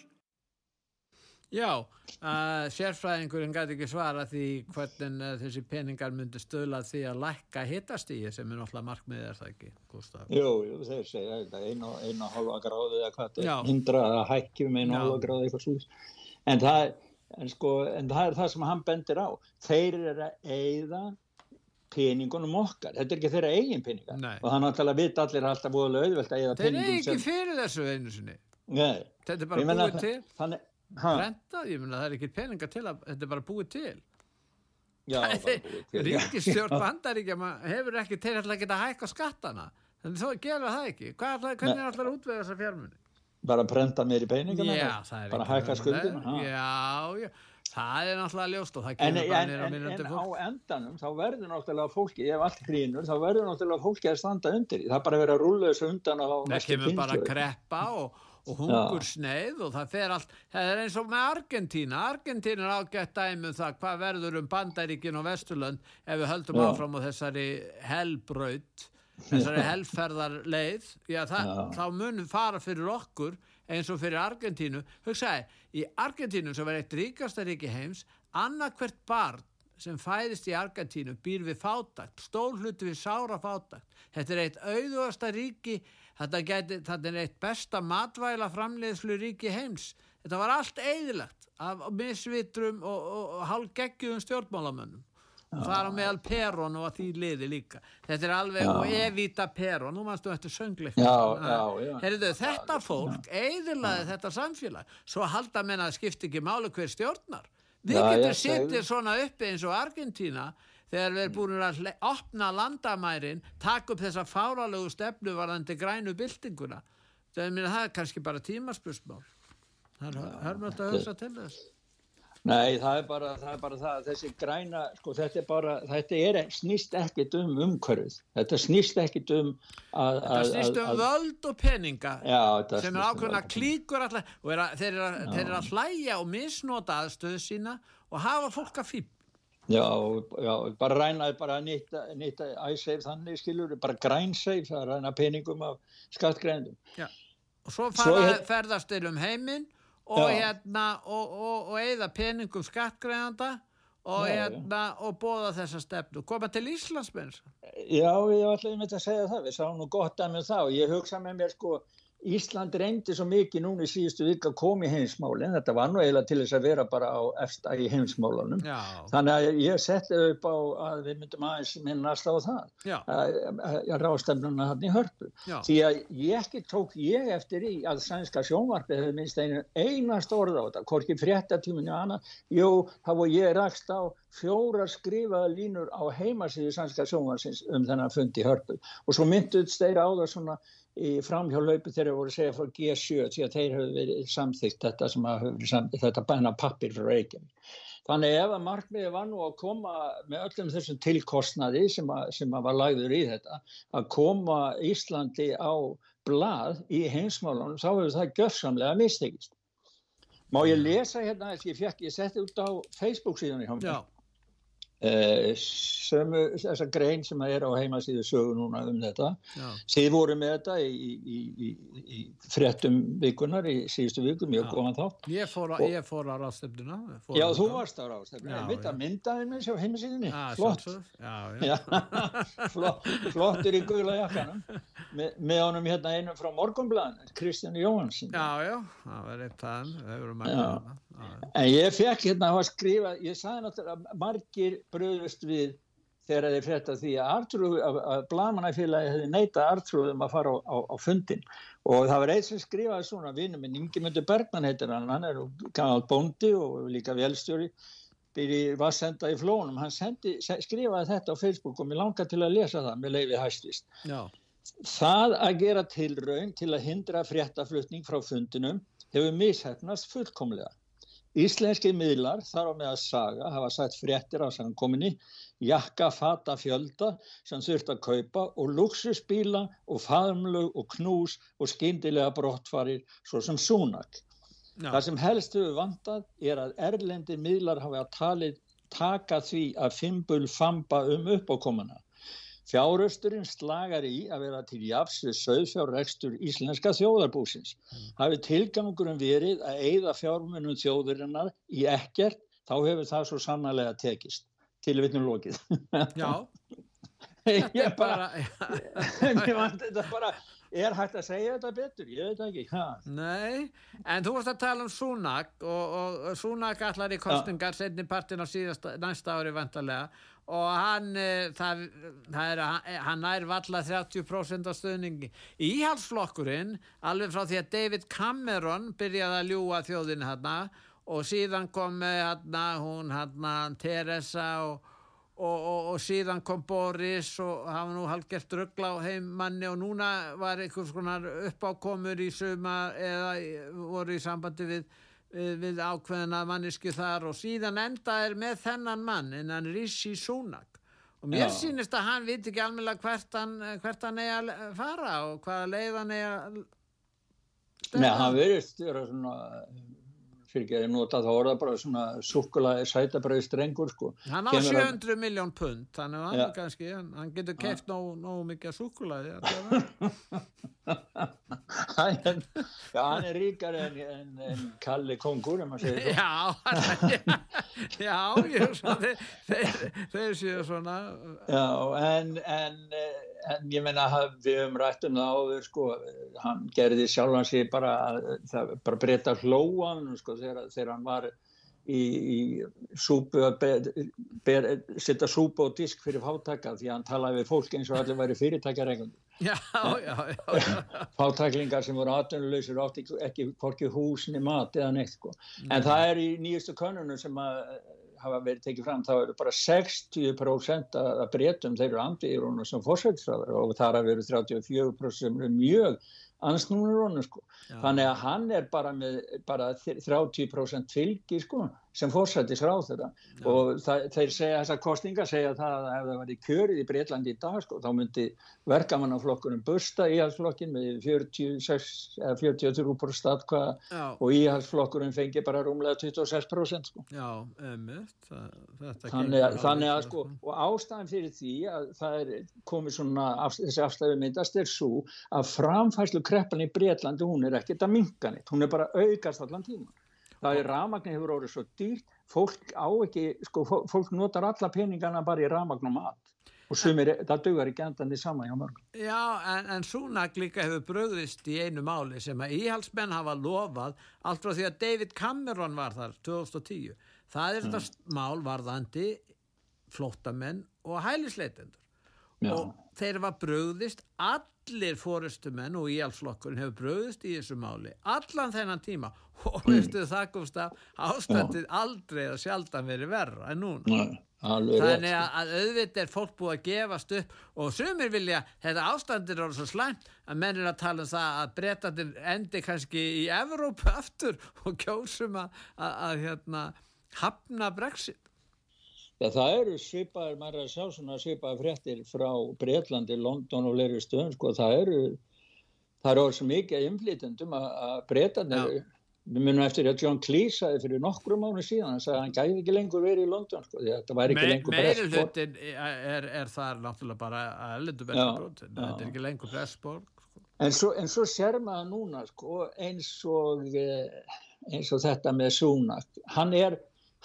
[SPEAKER 2] Já, uh, sérfræðingurinn gæti ekki svara því hvernig uh, þessi peningar myndi stöðla að því að lækka hitastíi sem er náttúrulega markmiðið er það ekki, Gustaf.
[SPEAKER 3] Jú, jú, þeir segja einu, og hálfa gráði eða hvað þetta er, hindra að hækki um einu og hálfa gráði eitthvað slús. En það, en, sko, en það er það sem hann bendir á. Þeir eru að eyða peningunum okkar. Þetta er ekki þeirra eigin peningar.
[SPEAKER 2] Nei.
[SPEAKER 3] Og það er náttúrulega vita allir alltaf voðalega auðvelt að eyða
[SPEAKER 2] Þeir eru
[SPEAKER 3] peningum
[SPEAKER 2] ekki fyrir þessu einu sinni.
[SPEAKER 3] Nei.
[SPEAKER 2] Þetta er bara búið til.
[SPEAKER 3] Þannig, ha,
[SPEAKER 2] Rentað, ég meina það er ekki peningar til að, þetta er bara búið til.
[SPEAKER 3] já, bara búið til.
[SPEAKER 2] Ríkistjórn bandaríkjama hefur ekki til að geta hækka skattana. Þannig þá gera það ekki. Hvað hvernig er allar útvega þessa fjármunni?
[SPEAKER 3] Bara prenta meiri
[SPEAKER 2] það er
[SPEAKER 3] Bara
[SPEAKER 2] ekki
[SPEAKER 3] hækka skuldina.
[SPEAKER 2] Já, já, það er náttúrulega ljóst og það kemur bara nýra
[SPEAKER 3] en,
[SPEAKER 2] minnandi
[SPEAKER 3] en á
[SPEAKER 2] fólk.
[SPEAKER 3] endanum þá verður náttúrulega fólki, ef allt hrýnur, þá verður náttúrulega fólki að standa undir. Það er bara að rúlla þessu undan á
[SPEAKER 2] Það
[SPEAKER 3] næstu
[SPEAKER 2] kemur bara
[SPEAKER 3] kynslóðir.
[SPEAKER 2] kreppa og, og hungur sneið og það fer allt, það er eins og með Argentína, Argentína er ágætt dæmi um það hvað verður um Bandaríkin og Vesturlönd ef við höldum
[SPEAKER 3] Já.
[SPEAKER 2] áfram á þessari helbraut, þessari helferðarleið, já, það, þá munum fara fyrir okkur eins og fyrir Argentínu, hugsaði, í Argentínu sem var eitt ríkasta ríki heims, annarkvert barn sem fæðist í Argentínu býr við fátakt, stór hluti við sára fátakt. Þetta er eitt auðvasta ríki, þetta, geti, þetta er eitt besta matvæla framleiðslu ríki heims. Þetta var allt eðilagt af misvitrum og, og, og hálfgeggjum stjórnmálamönnum. Og það er á meðal Perón og að því liði líka. Þetta er alveg, og Evita Perón, nú mannstu þetta söngleik. Herriðu, þetta fólk eðilaði þetta samfélag. Svo halda menna að skipti ekki máli hver stjórnar. Við getum
[SPEAKER 3] segi-
[SPEAKER 2] svona uppi eins og Argentína þegar við erum búin að opna landamærin, taka upp þessa fáralegu stefnu varðandi grænu byltinguna. Er, mér, það er kannski bara tímaspursmál. Það er hörmöld að hugsa til þess.
[SPEAKER 3] Nei, það er bara það, er bara það þessi græna, sko, þetta er bara, þetta er, snýst ekkit um umhverfið. Þetta snýst ekkit um að... Að-
[SPEAKER 2] snýst um
[SPEAKER 3] að- að-
[SPEAKER 2] völd og peninga
[SPEAKER 3] Já, þetta
[SPEAKER 2] sem er
[SPEAKER 3] um
[SPEAKER 2] ákveðna klíkur alltaf og er að, þeir, eru að, að hlæja og misnota aðstöðu sína og hafa fólk að fíp.
[SPEAKER 3] Já, já, bara ræna, bara nýtta, nýtta æsseif þannig, skilur, bara grænseif, það ræna peningum af skattgrænum.
[SPEAKER 2] og svo
[SPEAKER 3] Svo
[SPEAKER 2] fara
[SPEAKER 3] hér-
[SPEAKER 2] ferðast til um heiminn og
[SPEAKER 3] Já.
[SPEAKER 2] hérna og, og, og eða peningum skattgreðanda og
[SPEAKER 3] Já, já.
[SPEAKER 2] hérna og bóða þessa stefnu koma til Íslands með þess
[SPEAKER 3] Já, ég ætlaði einmitt að segja það, við sáum nú gott að með það og ég hugsa með mér sko, Ísland reyndi svo mikið núna í síðustu vika að koma í heimsmálinn, þetta var nú eiginlega til þess að vera bara á efsta í heimsmálunum.
[SPEAKER 2] Já,
[SPEAKER 3] Þannig að ég setti upp á að við myndum aðeins minnast á það,
[SPEAKER 2] já,
[SPEAKER 3] að, rástefnuna hann í hörpu.
[SPEAKER 2] já,
[SPEAKER 3] Því að ég ekki tók ég eftir í að sænska sjónvarpið hefði minnst einu einast orð á þetta, hvorki fréttatíminni og annað, jú, þá var ég rakst á fjóra skrifaða línur á heimasíðu sænska sjónvarsins um þennan fund í hörpu. Og svo mynduðst þeir á það svona í framhjálaupi þegar þeir voru að segja frá G7 því að þeir hefur verið samþygt þetta sem að hefur samþygt, þetta bæna pappir frá Reykjavík. Þannig ef að markmiði var nú að koma með öllum þessum tilkostnaði sem, að, sem að var lagður í þetta, að koma Íslandi á blað í heimsmálunum, þá hefur það gjörsamlega mistekist. Má ég lesa hérna, ég ég setti út á Facebook síðan í eh, sömu, þessa grein sem er á heimasíðu sögu núna um þetta.
[SPEAKER 2] já,
[SPEAKER 3] Þið voru með þetta í, í, í, í fréttum vikunar í síðustu viku, mjög góðan þá.
[SPEAKER 2] ég fór
[SPEAKER 3] Og-
[SPEAKER 2] ég fór á ráðstefnuna fór
[SPEAKER 3] Já,
[SPEAKER 2] á
[SPEAKER 3] þú varst á ráðstefnu,
[SPEAKER 2] Já,
[SPEAKER 3] ég
[SPEAKER 2] já.
[SPEAKER 3] að myndaði með sér á heimasíðunni, flott.
[SPEAKER 2] já, já,
[SPEAKER 3] flott, flottur í gula jakkanum. Með, með honum hérna einu frá morgunblæðinu, Kristján Jóhansson
[SPEAKER 2] já, já, það var eitt þann
[SPEAKER 3] en ég fekk hérna að skrifa ég sagði náttúrulega að margir bröðust við þegar þeir frétta því að, Artrúð, að, að blamanafélagi hefði neitað Artrúðum að fara á, á, á fundin og það var eitt sem skrifaði svona vinnu minn Ingemyndur Bergman heitir hann hann er gammal bóndi og líka velstjóri býr í Vassenda í Flónum. Hann sendi, se- skrifaði þetta á Facebook og mér langar til að lesa það með leiði hæstist
[SPEAKER 2] já,
[SPEAKER 3] Það að gera tilraun til að hindra fréttaflutning frá fundinum hefur mishefnast fullkomlega. Íslenski miðlar þar á með að saga hafa sagt fréttir á samkominni, jakka, fata, fjölda sem þurft að kaupa og luxusbíla og faðumlög og knús og skyndilega brottfarir svo sem súnak.
[SPEAKER 2] já,
[SPEAKER 3] Það sem helst hefur vantað er að erlendir miðlar hafa talið taka því að fimbul famba um uppákomuna. Fjárösturinn slagar í að vera til jafs við söðfjárrekstur íslenska þjóðarbúsins. Hafi tilgangurum verið að eigða fjármunum þjóðurinnar í ekkert, þá hefur það svo sannarlega tekist. Tilvittnum lokið.
[SPEAKER 2] já
[SPEAKER 3] Ég bara, mér vant þetta bara, er hægt að segja þetta betur? Ég veit ekki. Ha?
[SPEAKER 2] Nei, en þú varst að tala um Súnak og, og Súnak allar í kostningar setni partin á síðasta, næsta ári vantarlega og hann, eh, það, það er, hann nær valla 30% af stöðningi. Íhalsflokkurinn, alveg frá því að David Cameron byrjaði að ljúa þjóðinu hérna og síðan kom hérna hún hérna Teresa og og, og, og síðan kom Boris og hafa nú halgert ruggla á heimmanni og núna var einhvers konar uppákomur í suma eða voru í sambandi við, við, ákveðina mannisku þar og síðan enda er með þennan mann en hann Rishi Sunak og mér
[SPEAKER 3] Já.
[SPEAKER 2] sýnist að hann viti ekki alveg hvert hann, hvert hann eigi að fara og hvaða leið hann eigi að
[SPEAKER 3] Nei, hann verðist vera svona, fyrir ekki að ég nota það orða bara svona súkkulaði sætabröði strengur sko.
[SPEAKER 2] Hann á
[SPEAKER 3] Kemur hann-
[SPEAKER 2] 700 miljón pund, þannig að hann kannski, hann, hann getur keft nógu, nógu mikið súkulaði.
[SPEAKER 3] Hann- Já, hann er ríkar en, en, en Kalli Kongur, svo.
[SPEAKER 2] Já, já, ég, svo, þeir, þeir, séu svona
[SPEAKER 3] Já, en, en, en ég meina að við höfum rætt um það áður, sko, hann gerði sjálfan sig bara, það, bara breyta hlóan, sko, þegar, þegar hann var í, í súpu að setja súpu og disk fyrir fátaka því að hann talaði við fólk eins og allir væri fyrirtækjarengundur.
[SPEAKER 2] Já, já, já.
[SPEAKER 3] Fátæklingar sem voru atvinnuleysir átti ekki, hvorki húsni mat eða neitt, sko. En það er í nýjustu könnunum sem að hafa verið tekið fram, þá eru bara 60% að breytum þeir eru andiðir sem fórsættisræðar og þar að veru 34% sem eru mjög ansnúnur honum sko. Þannig að hann er bara með bara 30% fylgi sko sem fórsættis ráð þetta og það, þeir segja þessar kostningar segja það að ef það var í kjörið í Breitlandi í dag sko þá myndi verkamannaflokkunum bursta íhalsflokkin með 46 eða 43% atkvæða
[SPEAKER 2] Já.
[SPEAKER 3] og íhalsflokkurinn fengi bara rúmlega 26% sko.
[SPEAKER 2] Já, emitt Þetta
[SPEAKER 3] Þannig að, þannig að sko,
[SPEAKER 2] illa,
[SPEAKER 3] og ástæðan fyrir því að það er komið svona, af, þessi afstæðu myndast er svo að framfæslu kreppan í Breitlandi, hún er ekkert að minka neitt, hún er bara aukast allan tíma. Það er rafmagn hefur orðið svo dýrt, fólk á ekki, sko, fó- fólk notar alla peningana bara í rafmagn og mat og sumir, það dugar ekki endandi saman hjá mörgum.
[SPEAKER 2] Já, en, en Súnak líka hefur bröðist í einu máli sem að íhalsmenn hafa lofað allt frá því að David Cameron var þar 2010. Það er þetta
[SPEAKER 3] Mm.
[SPEAKER 2] mál varðandi flóttamenn og hælisleitendur.
[SPEAKER 3] Já.
[SPEAKER 2] Og þeir var bröðist, allir fórustumenn og íhalsflokkurinn hefur bröðist í þessu máli, allan þennan tíma og veistu það komst að ástandið aldrei að sjaldan verið verra en núna.
[SPEAKER 3] Nei, alveg.
[SPEAKER 2] Þannig að, að auðvitað er fólk búið að gefast upp og sumir vilja, þetta ástandir er svo slæmt að menn er að tala um það að breytandir endi kannski í Evrópu aftur og kjósum að, að, að hérna, hafna Brexit.
[SPEAKER 3] Já, það eru svipaðir, maður er að sjá svona svipaðir fréttir frá Breitlandi, London og leiri stöðum, sko, það eru, það eru orðið svo mikið að, að Breitandir,
[SPEAKER 2] Já.
[SPEAKER 3] við munum eftir að John Cleese sagði fyrir nokkru mánu síðan, hann sagði að hann gæði ekki lengur verið í London, sko, því að þetta væri ekki
[SPEAKER 2] Me,
[SPEAKER 3] lengur
[SPEAKER 2] meiri
[SPEAKER 3] Brexit.
[SPEAKER 2] hlutin er, er þar náttúrulega bara að
[SPEAKER 3] Já,
[SPEAKER 2] Brexit. Þetta er ekki lengur Brexborg. Sko.
[SPEAKER 3] En svo, en svo sér maður núna, sko, eins og, eh, eins og þetta með Sunak, hann er,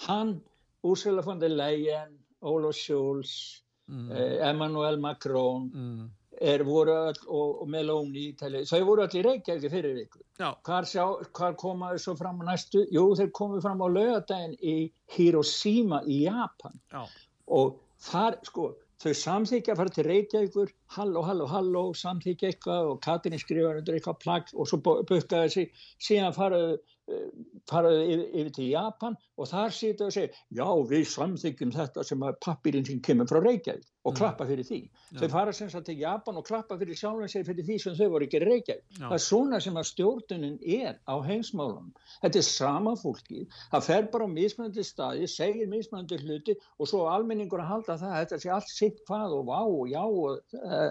[SPEAKER 3] hann, Ursula von der Leyen, Olof Scholz,
[SPEAKER 2] Mm.
[SPEAKER 3] eh, Emmanuel Macron,
[SPEAKER 2] Mm.
[SPEAKER 3] er voru öll og, og Meloni í Ítalíu, þau voru í Reykjavík fyrir viku. Hvar, sjá, hvar koma þau svo fram á næstu? Jú, þeir komu fram á laugadaginn í Hiroshima í Japan
[SPEAKER 2] já,
[SPEAKER 3] og þar, sko, þau samþykja að fara til Reykjavíkur, halló, halló, halló, samþykja eitthvað og Katrin skrifar undir eitthvað plagg og svo bukkaði sig, síðan faraðu eh, faraðu yfir, yfir til Japan og þar sita og segja, já, við samþykjum þetta sem að pappirinn sem kemur frá Reykjavík og
[SPEAKER 2] Mm.
[SPEAKER 3] klappa fyrir því. Þau fara sem sagt til Japan og klappa fyrir sjálfum sér fyrir því sem þau voru ekki Reykjavík.
[SPEAKER 2] Já.
[SPEAKER 3] Það er svona sem að stjórnunin er á heimsmálunum. Þetta er sama fólki. Það fer bara á mismunandi staði, segir mismunandi hluti og svo almenningur að halda það að þetta sé allt sitt hvað og vá og já og uh,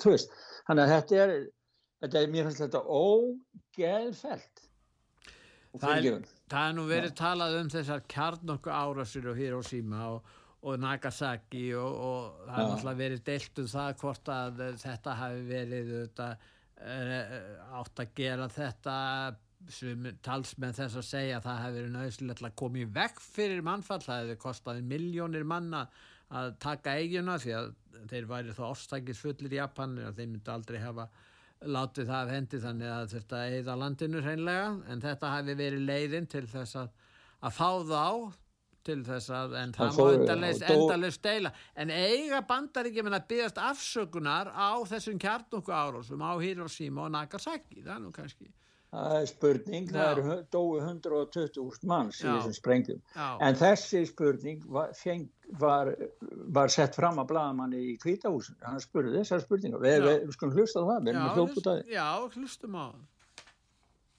[SPEAKER 3] þú veist. Þannig að þetta er, þetta er mér finnst þetta ógeðfelt. Og
[SPEAKER 2] það er, það er nú verið talað um þessar kjarnorku árásir og Hiroshima og, og Nagasaki og, og það er náttúrulega verið deilt um það hvort að eh, þetta hafi verið þetta, uh, átt að gera þetta sem talsmenn þess að segja að það hafi verið nöðslega að koma í vekk fyrir mannfall, það hefði kostaði miljónir manna að taka eiguna því að þeir væri þá ofstækisfullir í Japan og þeir myndi aldrei hafa látið það af hendi þannig að þetta eða landinu hreinlega. En þetta hafi verið leiðin til þess að, að fá þá til þess að en það má endalaust deila. En eiga bandaríkjum að byggast afsökunar á þessum kjarnokku árásum á Hiroshima og Nagasaki? Það er nú kannski
[SPEAKER 3] Það er spurning,
[SPEAKER 2] Já.
[SPEAKER 3] það er dói 120.000 manns í
[SPEAKER 2] Já.
[SPEAKER 3] þessum sprengjum. En þessi spurning var, feng, var, var sett fram að bladamanni í kvítahúsin. Hann spurði þessar spurningar. Við, við, við skulum hlusta á það, við erum að hljópa út af því.
[SPEAKER 2] já, hlustum á það.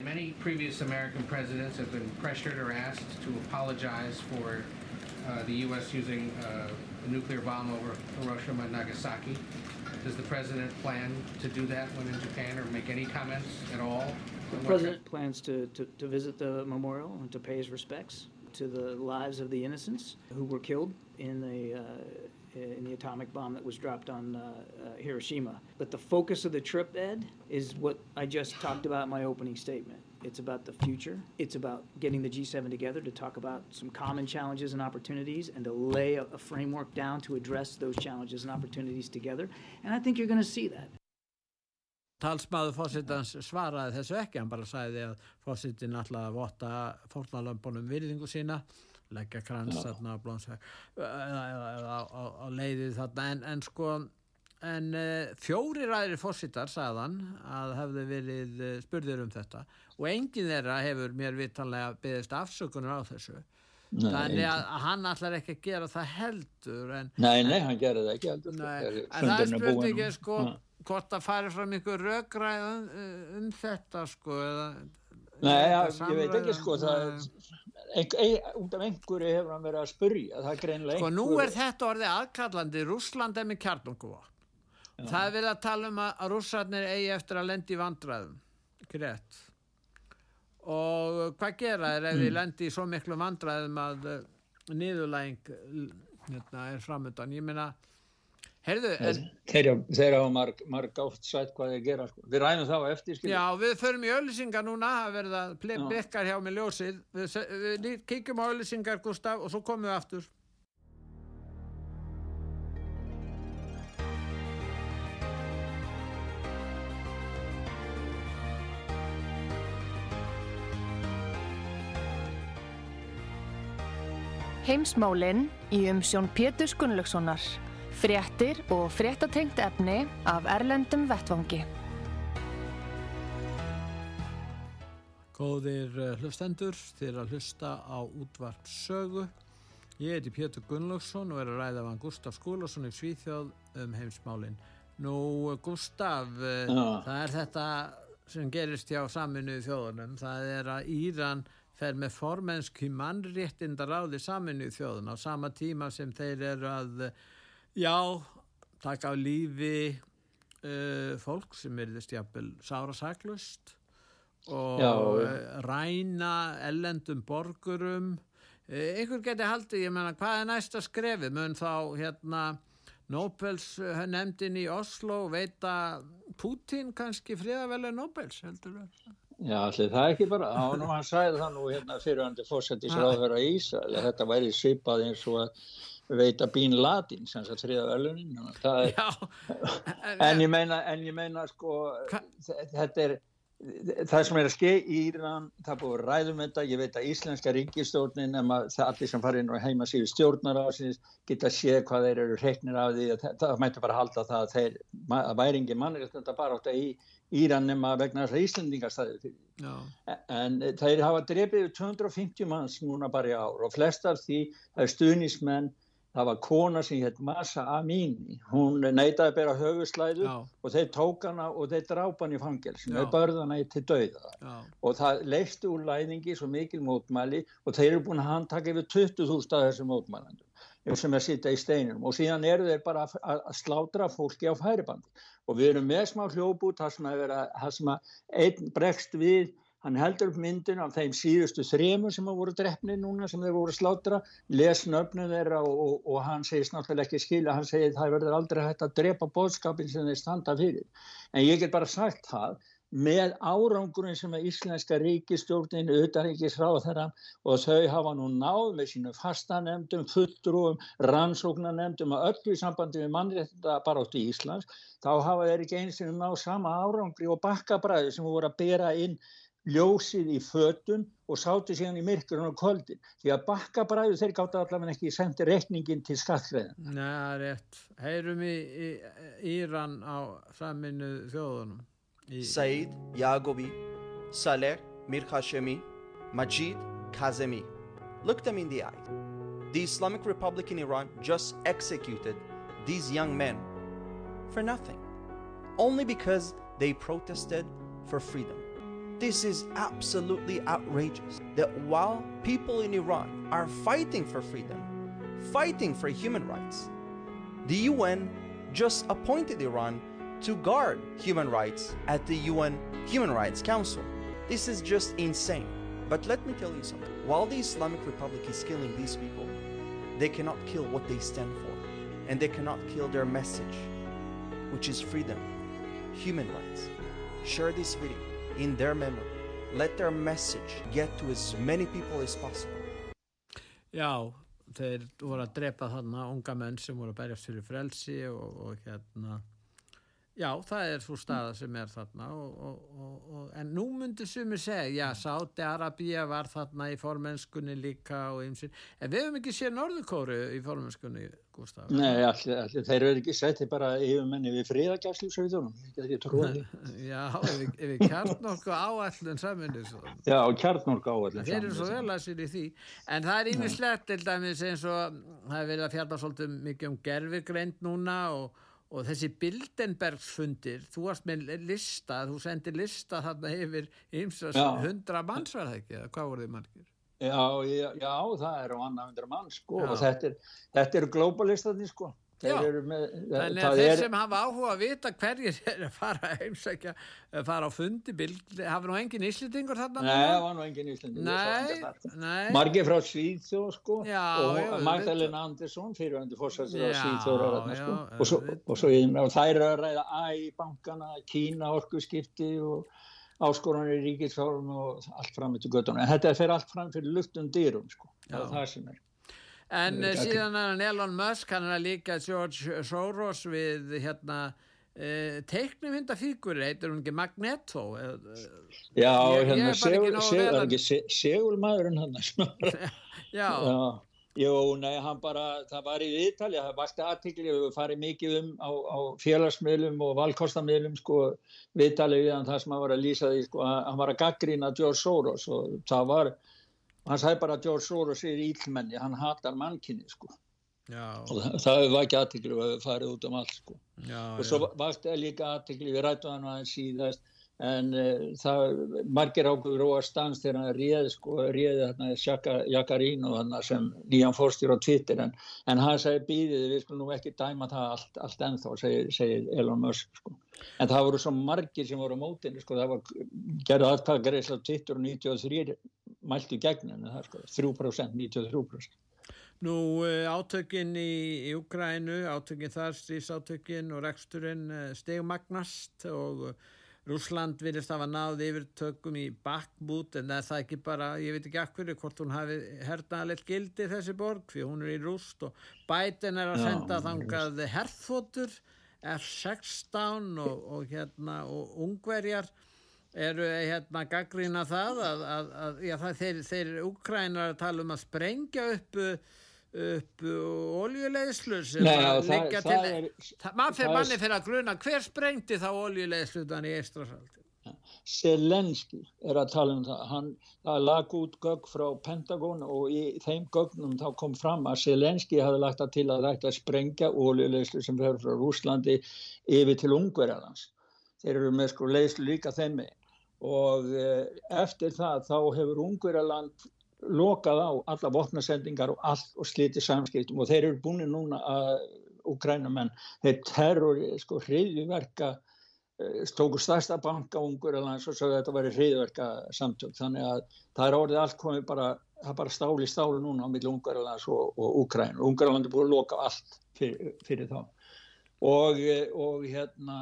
[SPEAKER 8] Many previous American presidents have been pressured or asked to apologize for uh, the U.S. using uh, a nuclear bomb over Hiroshima and Nagasaki. Does the president plan to do that when in Japan or make any comments at all?
[SPEAKER 9] The president plans to, to, to visit the memorial and to pay his respects to the lives of the innocents who were killed in the, uh, in the atomic bomb that was dropped on uh, uh, Hiroshima. But the focus of the trip, Ed, is what I just talked about in my opening statement. It's about the future. It's about getting the G7 together to talk about some common challenges and opportunities and to lay a, a framework down to address those challenges and opportunities together. And I think you're going to see that.
[SPEAKER 2] Talsmaður fósittans svaraði þessu ekki, hann bara sagði að fósittin alltaf að votta fórnalömpunum virðingu sína, leggja krans þarna á blónsveg, á leiðið þarna, en, en sko, en uh, fjóri ræðir fósittar, sagðan, að hefði verið uh, spurðir um þetta og enginn þeirra hefur mér vitanlega beðist afsökunar á þessu.
[SPEAKER 3] Nei,
[SPEAKER 2] Þannig að, hann ætlar ekki að gera það heldur en,
[SPEAKER 3] Nei, nei, hann gerði það ekki heldur.
[SPEAKER 2] Nei,
[SPEAKER 3] þegar
[SPEAKER 2] en það er spurningið sko
[SPEAKER 3] Ja.
[SPEAKER 2] Hvort að færi fram ykkur rökræð um, um þetta sko eða,
[SPEAKER 3] Nei, ja, ég veit ekki sko, það er, ein, ein, út af einhverju hefur hann verið að spurja, það er greinlega
[SPEAKER 2] Sko nú er þetta orðið aðkallandi Rússland er með kjarnunguvopn Það er verið að tala um að, rússarnir eigi eftir að lendi í vandræðum rétt og hvað gera er ef
[SPEAKER 3] Mm.
[SPEAKER 2] þið lendi í svo miklu vandræðum að uh, niðurlæging hérna, er framöndan ég meina heyrðu, en,
[SPEAKER 3] Þeir, þeir hafa marg, marg átt sætt hvað þeir gera sko. Við ræðum þá á eftir, skilja.
[SPEAKER 2] Já, við förum í auðlýsingar núna, það verða blikkar hjá með ljósið. Við, við kíkjum á auðlýsingar, Gustaf, og svo komum við aftur.
[SPEAKER 1] Heimsmálinn í umsjón Péturs Gunnlaugssonar. Fréttir og fréttatengt efni af Erlendum Vettvangi.
[SPEAKER 2] Góðir uh, hlustendur, þið er að hlusta á útvart sögu. Ég heiti Pétur Gunnlaugsson og er að ræða van Gustaf Skúlason í Svíþjóð um heimsmálinn. Nú, Gustaf, uh,
[SPEAKER 3] Já.
[SPEAKER 2] það er þetta sem gerist hjá saminuðu þjóðunum. Það er að Íran fer með formennsku mannréttinda ráði saminuðu þjóðun á sama tíma sem þeir eru að, já, taka á lífi uh, fólk sem er þess jafnvel sárasaklust og
[SPEAKER 3] Já.
[SPEAKER 2] eh, ræna ellendum borgurum. Eh, einhver geti haldið, ég menna hvað er næsta skrefi, mun þá hérna Nobels eh, nefndin í Oslo veita Putin kannski friðavelja Nobels heldur við
[SPEAKER 3] Já, allir það er ekki bara, á nú hann sagði það nú hérna fyrirhandi fórsættisráðherra í Ísrael að þetta væri svipað eins og að veita Bín Latin sem það þriða velunin. En ég meina, en ég meina sko, þetta er, það sem er að ske í Íran, það búið að ræðum þetta, ég veit að íslenska ríkistjórnin, það allir sem fara inn og heima síðu stjórnar á sinns, geta séð hvað þeir eru hreiknir af því, að það, það mætti bara halda það að þeir, að væringi mannir þetta bara átt að í Íran nema vegna þess að Íslendingar staðið fyrir.
[SPEAKER 2] já,
[SPEAKER 3] En þeir hafa drefið yfir 250 manns núna bara í ár og flest af því er stuðnismenn, það var kona sem hétt Masa Amini, hún neitaði að bera höfuslæðu
[SPEAKER 2] já,
[SPEAKER 3] og þeir tók hana og þeir drápa hann í þeir börðu hana í til dauða.
[SPEAKER 2] Já,
[SPEAKER 3] og það leifti úr læðingi svo mikil mótmæli og þeir eru búin að handtaka yfir 20.000 af þessum mótmælandum sem er að sitja í steinum og síðan eru þeir bara að, slátra fólki á færibandi. Og við erum með smá hljóput þar sem að, vera, þar sem að einn bregst við hann heldur upp myndin af þeim síðustu þremur sem voru drefni núna sem þeir voru slátra les nöfnu þeirra og, og, og hann segist náttúrulega ekki skilja. Hann segir það verður aldrei hægt að drepa bóðskapin sem þeir standa fyrir. En ég get bara sagt það með árangurinn sem að íslenska ríkistjórnin, utanríkisráð þeirra og þau hafa nú náð með sínu fastanemdum, fulltrúum, rannsóknanemdum og öllu í sambandi við mannréttinda barátt í Íslands, þá hafa þeir ekki eins og náð sama árangri og bakkabræði sem voru að bera inn ljósið í fötum og sátu síðan í myrkurinn og kvöldin. Því að bakkabræðu þeir gátt allavega ekki sendi reikningin til skattgreðin.
[SPEAKER 2] neða rétt. Heyrum í, í Íran á saminu þjóðunum. Í,
[SPEAKER 10] Saeed Yagobi, Saleh Mir Hashemi, Majid Kazemi. Look them in the eye. The Islamic Republic in Iran just executed these young men for nothing, only because they protested for freedom. This is absolutely outrageous that while people in Iran are fighting for freedom, fighting for human rights, the UN just appointed Iran to guard human rights at the UN Human Rights Council. This is just insane. But let me tell you something. While the Islamic Republic is killing these people, they cannot kill what they stand for. And they cannot kill their message, which is freedom, human rights. Share this video in their memory let their message get to as many people as possible.
[SPEAKER 2] Já, þeir voru að drepa þarna unga menn sem voru að berjast fyrir frelsi og, og hérna Já, það er svo staða sem er þarna og, og, en nú myndir sumir segja, já, Sáti Arabíja var þarna í formennskunni líka og einsinn, en við hefum ekki séð Norðurkóru í formennskunni, Gustaf
[SPEAKER 3] Nei, allir, allir, þeir eru ekki sett bara yfirmenni við trúið
[SPEAKER 2] Já, ef við kjartnorku áallun saminni
[SPEAKER 3] Já, kjartnorku áallun
[SPEAKER 2] Þeir eru svo vel að sér í því. En það er ímislegt til dæmis eins og það er verið að fjalla svolítið mikið um gerfigreind núna og og þessi Bildenbergsfundir þú varst með lista, þú sendir lista þarna yfir hundra manns var það ekki, hvað voru þið margir?
[SPEAKER 3] Já, já, já, það eru hundra manns sko já. og þetta er, þetta eru sko
[SPEAKER 2] Með, Þannig að þeir er... sem hafa áhuga að vita hverjir er að fara að heimsækja að fara á fundi hafa nú engin íslitingur þarna?
[SPEAKER 3] Nei, það var nú engin íslitingur Margi frá Svíðþjóð sko já, og Magdalena Andersson fyrirvendu fórsættir á Svíðþjóð sko. og svo, og svo og þær eru að ræða æ, bankana, Kína, orkuskipti og áskoranir í ríkisfjárun og allt fram til göttunum en þetta fer allt fram fyrir luftun dýrum sko, það er það sem er
[SPEAKER 2] En uh, síðan er hann Elon Musk, hann er líka George Soros við hérna uh, teiknumhundafíkur, heitir hún ekki Magneto? Uh,
[SPEAKER 3] Já, ég, hérna segulmaðurinn hann.
[SPEAKER 2] Já. Já.
[SPEAKER 3] Jú, nei, hann bara, það var í viðtali, það vakti aðtikli, við farið mikið um á, á félagsmiðlum og valkostammiðlum, sko, viðtali við hann það sem hann var að lýsa því, sko, hann var að gaggrýna George Soros og það var, hann sagði bara að George Soros er ílmenni, hann hatar mannkynni sko.
[SPEAKER 2] Já.
[SPEAKER 3] og það, það var ekki aðtikli að fara út um allt sko.
[SPEAKER 2] Já,
[SPEAKER 3] og svo vakti líka aðtikli við rættu hann aðeins síðast en uh, það margir ákveður að stans þegar hann réði sko, réði hérna Jakarín og hann sem nýjan fórstjór á Twitter. En, en hann segi býðið við skulum nú ekki dæma það allt, allt ennþá segir, segir Elon Musk sko. En það voru svo margir sem voru á mótinu sko það var gerðu aðtakar eins og Twitter og 93 mælti gegnum það sko 3% 93%
[SPEAKER 2] Nú átökinn í Úgrænu, átökinn þar, strísátökinn og reksturinn stegmagnast og Rúsland vilist hafa náð yfir tökum í Bakhmut en það er ekki bara, ég veit ekki akkur hvort hún hafi hernaðalegt gildi þessi borg fyrir hún er í rúst og Biden er að senda Já, þangað herþótur F-16 og, og hérna og ungverjar eru hérna gaggrína það að, að, að já, það, þeir, þeir Ukrænar tala um að sprengja upp upp oljulegislu sem
[SPEAKER 3] Nei,
[SPEAKER 2] að
[SPEAKER 3] það,
[SPEAKER 2] liggja
[SPEAKER 3] það
[SPEAKER 2] til
[SPEAKER 3] er,
[SPEAKER 2] mann fyrir
[SPEAKER 3] það
[SPEAKER 2] manni fyrir að gruna hver sprengti þá oljulegislutan í Eistrasaldi
[SPEAKER 3] Selenski er að tala um það. Hann lag út gögg frá Pentagon og í þeim gögnum þá kom fram að Selenski hafði lagt það til að rækta að sprengja oljulegislu sem verður frá Rúslandi yfir til Ungverðarlands þeir eru með sko legislu líka þeim og eh, eftir það þá hefur Ungverðarland lokað á alla vopnasendingar og allt og slítið samskiptum. Og þeir eru búin núna að Ukrænumenn, þeir terror sko hriðjuverka stóku stærsta banka ungur og svo þetta var hriðverka samtök þannig að það er orðið allt komið bara það er bara stáli stáli núna á milli Ungarlands og, og Ukræn og Ungarland er búin að loka allt fyrir, fyrir þá. Og, og hérna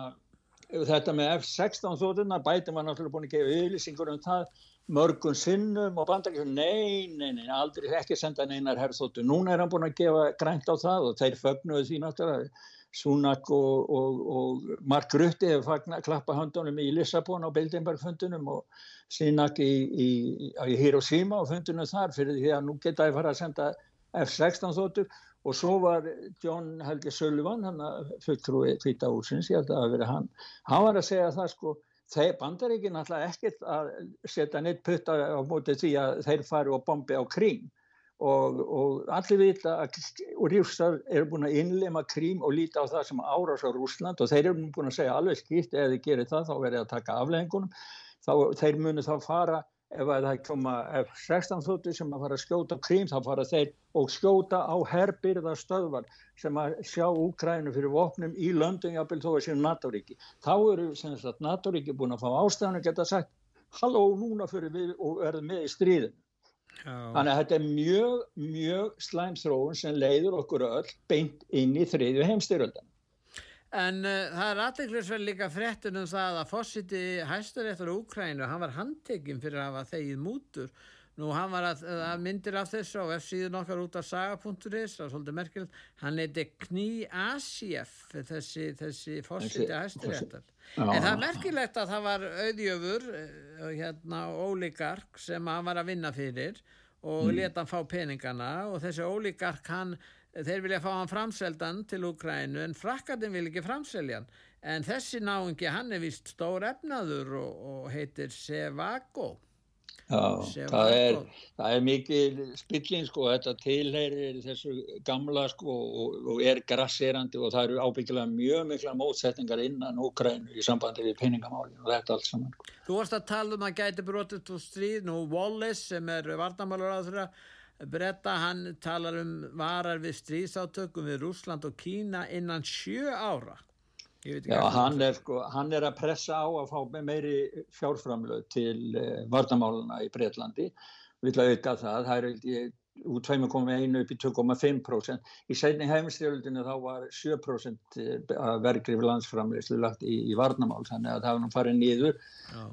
[SPEAKER 3] þetta með F-16 þóttunar bæti var náttúrulega búin að gefa yfirlýsingur um það mörgum sinnum og bandakjörn nei, nei, nei, aldrei ekki senda neinar herrþóttu, núna er hann búin að gefa grænt á það og þeir fögnuðu því náttúrulega. Súnak og, og, og Mark Rutte hefur klappa handunum í Lissabon á Bildenberg-fundunum og Súnak í, í, í Hiroshima og fundunum þar fyrir því að nú geta ég fara að senda F-16 þóttur og svo var John Helge Sullivan hann að fulltrúi hvita úrsins, ég held að það að vera hann. Hann var að segja það sko þeir bandar ekki náttúrulega ekkert að setja neitt putta á móti því að þeir fari og bombi á kring og, og allir vita að rússar eru búin að innlema krím og líta á það sem árás á Rúsland og þeir eru búin að segja alveg skipt eða þið gerir það þá verður að taka afleggingunum þá þeir munu þá fara ef það koma F-16 þúttu sem að fara að skjóta krím þá fara þeir og skjóta á herbyrða stöðvar sem að sjá Úkrænu fyrir vopnum í löndum jápil þó að séu NATO-ríki þá eru NATO-ríki búin að fá ástæðan og geta sagt halló núna fyrir við og verðum með í stríðinu Já. Þannig að þetta er mjög, mjög slæmþróun sem leiður okkur öll beint inn í þriðju heimstyröldan.
[SPEAKER 2] En uh, það er aðeinsverð líka fréttin um það að fósiti hæsturéttar Úkrænu, hann var handtekinn fyrir að hafa þegið mútur. Nú hann var að, að myndir af þessu á F-síðun okkar út af saga.is, það er svolítið merkilegt, hann heiti Kní Asjef, þessi, þessi fósiti hæsturéttar. En það er merkilegt að það var auðjöfur, hérna, ólíkark sem hann var að vinna fyrir og mm. leta hann fá peningana og þessi ólíkark hann þeir vilja fá hann framseldan til Ukrænu en frakkarinn vil ekki framselja hann en þessi náingi hann er vist stór efnaður og, og heitir Sevago
[SPEAKER 3] Já, það er, það er mikið spilling sko, þetta tilheyrir þessu gamla sko og, og er grasserandi og það eru ábyggilega mjög mikla mótsetningar innan Ukrænu í sambandi við peningamáli og þetta allt saman. Sko.
[SPEAKER 2] Þú varst að tala um að gæti brotist úr stríð, nú Wallace sem er varnamálur á þeirra Bretta hann talar um varar við stríðsátökum við Rúsland og Kína innan sjö ára.
[SPEAKER 3] Já, hann er, sko, hann er að pressa á að fá meiri fjárframlöð til uh, varnamáluna í Breitlandi. Við viljum auka það, það er úr 2,1 upp í 2,5%. Í seinni heimstjórnundinu þá var 7% vergrif landsframleyslu lagt í, í varnamál, þannig að það var nú farið nýður.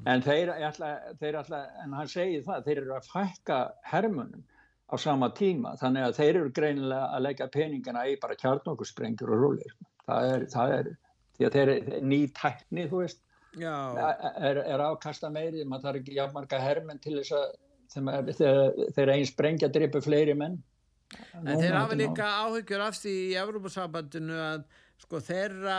[SPEAKER 3] En, þeir, ætla, þeir ætla, en hann segir það, þeir eru að fækka hermunum á sama tíma. Þannig að þeir eru greinilega að leggja peningana í bara kjarnokkursprengjur og rúlir það er, það er því að þeir eru ný tækni þú veist er, er ákasta meiri maður þarf ekki jafnmarga hermen til þess að þeir, þeir einn sprengja dripu fleiri menn.
[SPEAKER 2] En Nú, þeir hafa líka áhyggjur af því í Európa-sambandinu að sko þeirra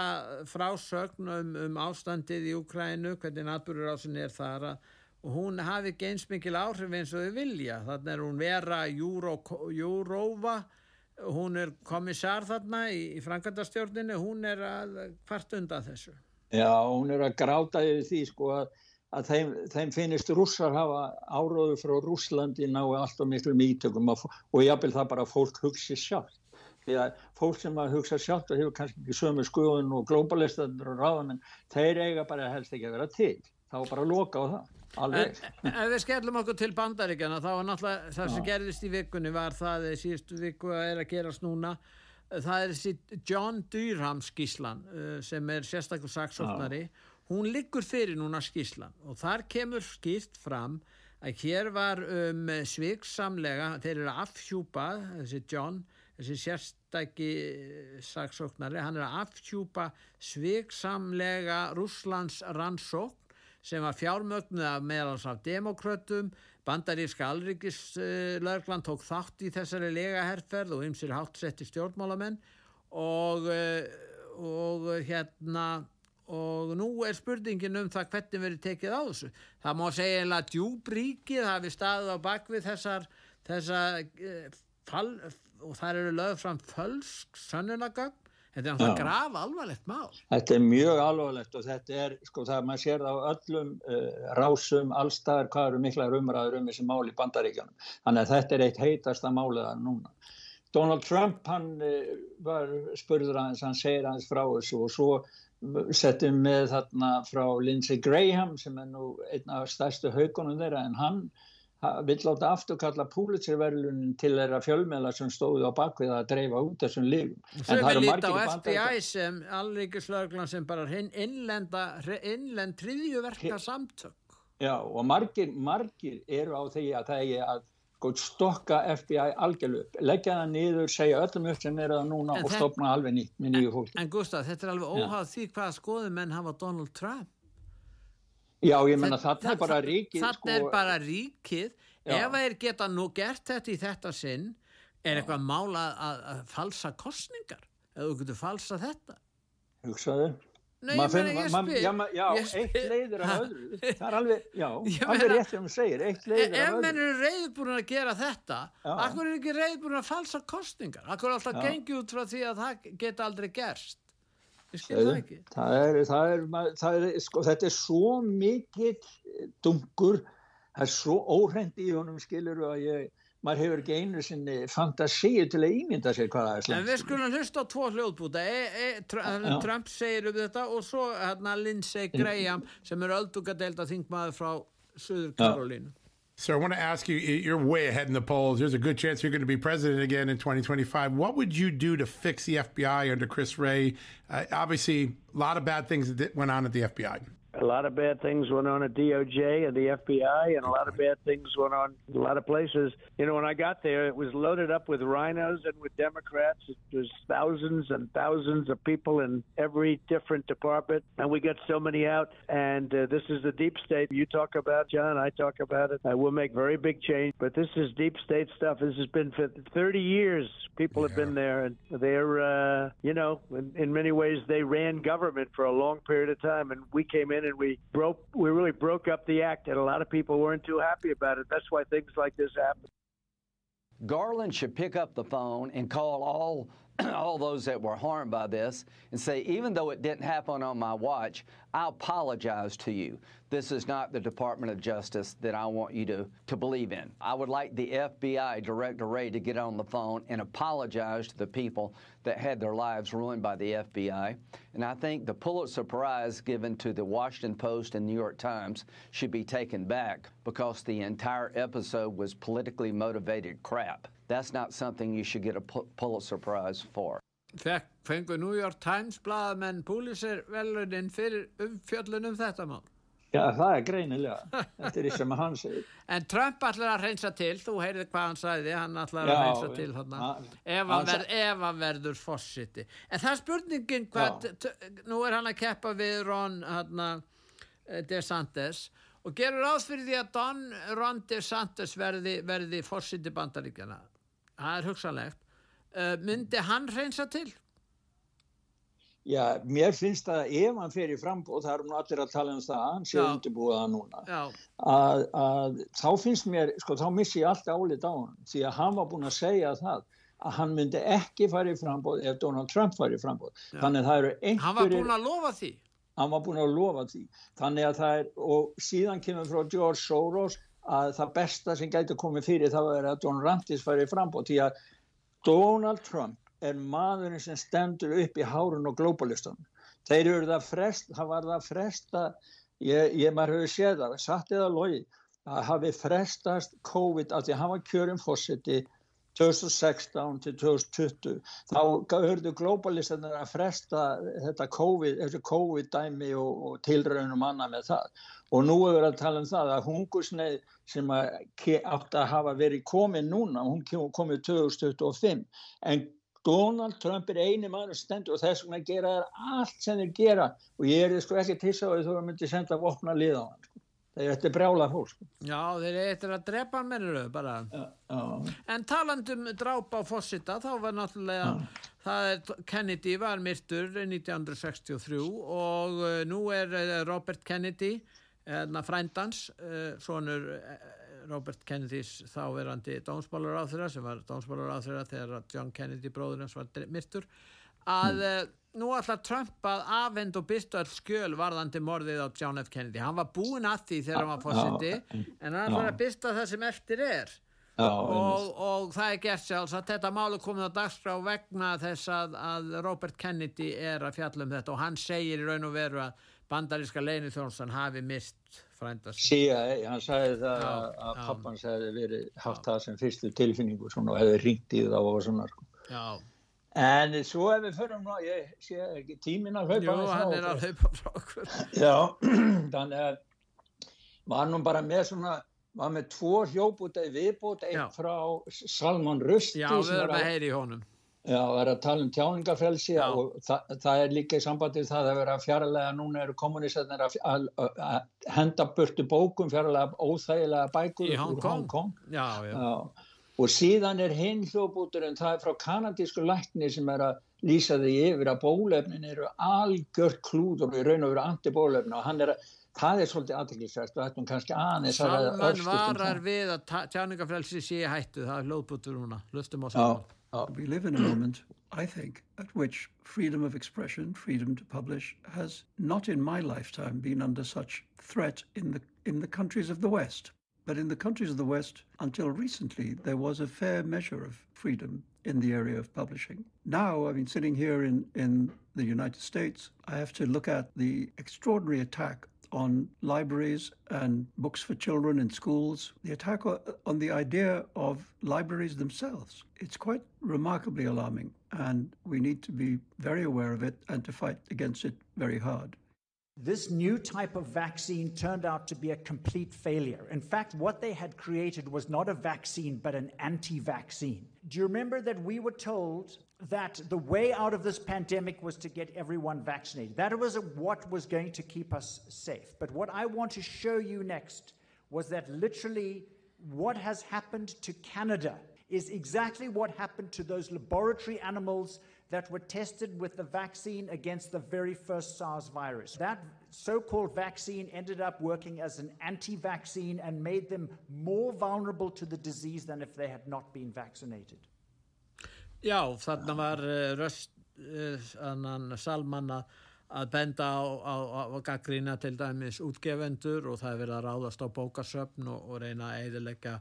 [SPEAKER 2] frásögn um, ástandið í Ukrænu hvernig natbúrur ásin er þar að og hún hafi ekki eins mikil áhrif eins og þau vilja. Þannig er hún vera Júrófa. Hún er komissar þarna í, í Frankandastjórninu hún er að hvart undan þessu.
[SPEAKER 3] Já, hún er að gráta yfir því sko að, að þeim, þeim finnist rússar hafa áróðu frá Rúslandi ná allt og miklu mítökum og, og jápil það bara að fólk hugsi sjálf því að fólk sem að hugsa sjálf og hefur kannski ekki sömu skoðun og globalistandur og ráðamenn, þeir eiga bara helst ekki að vera til. Þá bara loka á það
[SPEAKER 2] Alveg. En, ef við skellum okkur til bandaríkjana þá var náttúrulega það sem gerðist í vikunni var það síðustu viku að er að gerast núna það er þessi John Durham skíslan uh, sem er sérstaklega saksóknari. Hún liggur fyrir núna skíslan og þar kemur skýrt fram að hér var um, sviksamlega, þeir eru afhjúpa þessi John, þessi sérstakki saksóknari, hann er að afhjúpa sviksamlega Rúslands rannsók sem var fjármögnuð af meðalans af demokrautum, bandaríska alrikislörglan tók þátt í þessari legaherrferð og ymsir hátsetti stjórnmálamenn og, eh, og hérna og nú er spurningin um það hvernig verið tekið á þessu. Það má segja að djúbríkið hafi staðið á bakvið þessar, þessar uh, fall, og þar eru lögð fram fölsk sönnunagögn Þetta er náttúrulega graf alvarlegt mál.
[SPEAKER 3] Þetta er mjög alvarlegt og þetta er, sko það maður sér það á öllum uh, rásum, allstaðar, hvað eru mikla umræður um þessi mál í bandaríkjanum. Þannig að þetta er eitt heitasta máliða núna. Donald Trump, hann uh, var spurður aðeins, hann segir aðeins frá þessu og svo settum með þarna frá Lindsey Graham sem er nú einn af stærstu haugunum þeirra en hann vill láta afturkalla Pulitzer-verlunin til þeirra fjölmjöla sem stóðu á bakvið að dreifa út þessum lífum.
[SPEAKER 2] Svo við líta á FBI sem allríkislöglan sem bara innlenda, innlend triðjuverka samtök.
[SPEAKER 3] Já og margir, margir eru á því að það er að sko, stokka FBI algjörlu leggja það niður, segja öllum upp sem er það núna en og stopna alveg nýtt með nýju fólki.
[SPEAKER 2] En Gustaf, þetta er alveg óhagð því hvað skoðum en hafa Donald Trump
[SPEAKER 3] Já, ég menna þetta er bara ríkið.
[SPEAKER 2] Þetta sko, er bara ríkið. Já. Ef þeir geta nú gert þetta í þetta sinn, er eitthvað mála að, að falsa kostningar? Eða þú getur falsa þetta?
[SPEAKER 3] Hugsaðu.
[SPEAKER 2] Nei, ég meina, ég spyr.
[SPEAKER 3] Já, já eitt leiður af öðru. Það er alveg, já, alveg rétt sem þú segir, eitt leiður af
[SPEAKER 2] öðru. Ef menn eru reyðbúin að gera þetta, akkur er ekki reyðbúin að falsa kostningar? Akkur alltaf gengið út frá því að það geta aldrei gerst? Það
[SPEAKER 3] það er, það er, það er, sko, þetta er svo mikill dungur það er svo óhrendi í honum skilur að ég maður hefur ekki einu sinni fantasíu til að ímynda sér hvað það er
[SPEAKER 2] slemt en við skulum hlusta á tvo hljóðbúta. E, e, tr ja. Trump segir um þetta og svo hérna Lindsey Graham sem er öldungadelda þingmaður frá Suður Karolínu
[SPEAKER 11] So I want to ask you you're way ahead in the polls. There's a good chance you're going to be president again in 2025. What would you do to fix the FBI under Chris Wray? Uh, obviously, a lot of bad things that went on at the FBI
[SPEAKER 12] a lot of bad things went on at DOJ and the FBI, and a lot of bad things went on a lot of places. You know, when I got there, it was loaded up with rhinos and with Democrats. It was thousands and thousands of people in every different department, and we got so many out. And uh, this is the deep state you talk about, John. I talk about it. Uh, we'll make very big change, but this is deep state stuff. This has been for 30 years. People yeah. have been there, and they're, uh, you know, in, in many ways, they ran government for a long period of time, and we came in and we broke we really broke up the act and a lot of people weren't too happy about it that's why things like this happen
[SPEAKER 13] garland should pick up the phone and call all all those that were harmed by this and say, even though it didn't happen on my watch, I apologize to you. This is not the Department of Justice that I want you to, to believe in. I would like the FBI Director Wray to get on the phone and apologize to the people that had their lives ruined by the FBI. And I think the Pulitzer Prize given to the Washington Post and New York Times should be taken back because the entire episode was politically motivated crap. That's not something you should get a Pulitzer Prize for.
[SPEAKER 2] Fengu New York Times blaðamenn Pulitzer velunin fyrir umfjöllunum þetta mál?
[SPEAKER 3] Já, það er greinilega. Þetta er því sem hann segir.
[SPEAKER 2] En Trump ætlar að reynsa til, þú heyrið hvað hann sagði, hann ætlar að reynsa til þarna, ef hann, ver, ef hann verður fósiti. En það er spurningin hvað, nú er hann að keppa við Ron, hann, eh, DeSantis, og gerur áþfyrir því að Don Ron DeSantis verði, verði fósiti bandaríkjana það er hugsanlegt uh, myndi hann reynsa til?
[SPEAKER 3] Já, mér finnst að ef hann fer í frambóð, það eru nú allir að tala um það, hann sé undirbúið það núna, að, að þá finnst mér, sko þá missi ég allt álit á hann, því að hann var búin að segja það, að hann myndi ekki fara í frambóð ef Donald Trump fari í frambóð. Já. Þannig að það eru einhverjir...
[SPEAKER 2] Hann var búin að lofa því?
[SPEAKER 3] Hann var búin að lofa því. Þannig að það er, og síðan kemur frá George Soros að það besta sem gæti komið fyrir það er að Don Rantis færi frambót því að Donald Trump er maðurinn sem stendur upp í hárun og globalistunum. Þeir eru það frest, það var það fresta, ég, ég maður hefur séð það, satt eða logi, að hafi frestast COVID að því að hann var kjörinn fósiti 2016 til 2020 þá hörðu globalistanir að fresta þetta COVID, COVID og, og tilraunum annað með það og nú við að tala um það að hungursneið sem átt að hafa verið komið núna, hún komið 2025 en Donald Trump er eini maður stendur og þess vegna gera þær allt sem þeir gera og ég er sko ekki tissa á því þú myndi senda vopna lið á hann sko þeir ætti brjála fólk sko.
[SPEAKER 2] Já, þeir ætti að drepa mennur bara já, já. en talandum drápa á Fossita þá var náttúrulega er, Kennedy var myrtur 1963 og uh, nú er uh, Robert Kennedy uh, frændans uh, svonur Robert Kennedys þáverandi þeirra sem var þeirra þegar John Kennedy bróðurins var myrtur að mm nú ætlar Trump að afhend og byrstu all skjöl varðandi morðið á John F. Kennedy. Hann var búin að því þegar hann var fórsiti en hann ætlar að byrsta það sem eftir er. Og, og það er gert sjálfs að þetta málu komið á dagskrá vegna þess að, að Robert Kennedy er að fjalla um þetta og hann segir í raun og veru að bandaríska leinu þjónsan hafi mist frændast
[SPEAKER 3] Sía, hann sagði það já, að pappans hefði verið haft það sem fyrstu tilfinningu svona, og hefði ringt í það og svona sko. Já. En svo ef við förum ég sé ekki tímin að hlaupa
[SPEAKER 2] Jú, hann er að hlaupa frá okkur.
[SPEAKER 3] Já, þannig að var nú bara með svona var með tvo hljóputæði viðbútt einn frá Salman Rusty
[SPEAKER 2] Já, við erum að heyri í honum
[SPEAKER 3] Já, það er að tala um tjáningafrelsi og það, það er líka í sambandi það að vera fjarlæga, núna eru kommunistarnir að, að, að henda burtu bókum fjarlæga óþægilega bækur
[SPEAKER 2] í Hong Kong, Hong Kong.
[SPEAKER 3] Já, já. Já og síðan er hinn hljóðbúturinn það er frá kanadísku lækni sem er að lýsa því yfir að bólefnin eru algjört klúður og í raun og veru antibólefni og hann er að það er svolítið aðtækilsvært og þetta er kannski aðeins
[SPEAKER 2] Salman varar við að tjáningafrelsi sé hættu það er hljóðbútur núna. Hlustum á Salman
[SPEAKER 14] We live in a moment, I think, at which freedom of expression, freedom to publish, has not in my lifetime been under such threat in the in the countries of the West. But in the countries of the West, until recently, there was a fair measure of freedom in the area of publishing. Now, I mean, sitting here in, in the United States, I have to look at the extraordinary attack on libraries and books for children in schools, the attack on the idea of libraries themselves. It's quite remarkably alarming, and we need to be very aware of it and to fight against it very hard.
[SPEAKER 15] This new type of vaccine turned out to be a complete failure. In fact, what they had created was not a vaccine, but an anti vaccine. Do you remember that we were told that the way out of this pandemic was to get everyone vaccinated? That was what was going to keep us safe. But what I want to show you next was that literally what has happened to Canada is exactly what happened to those laboratory animals that were tested with the vaccine against the very first SARS virus. That so called vaccine ended up working as an anti vaccine and made them more vulnerable to the disease than if they had not been vaccinated.
[SPEAKER 2] Já, þarna var uh, röst uh, salmanna að benda á, á, á gaggrína til dæmis útgefendur og það er verið að ráðast á bókasöfn og, og reyna að eidilegja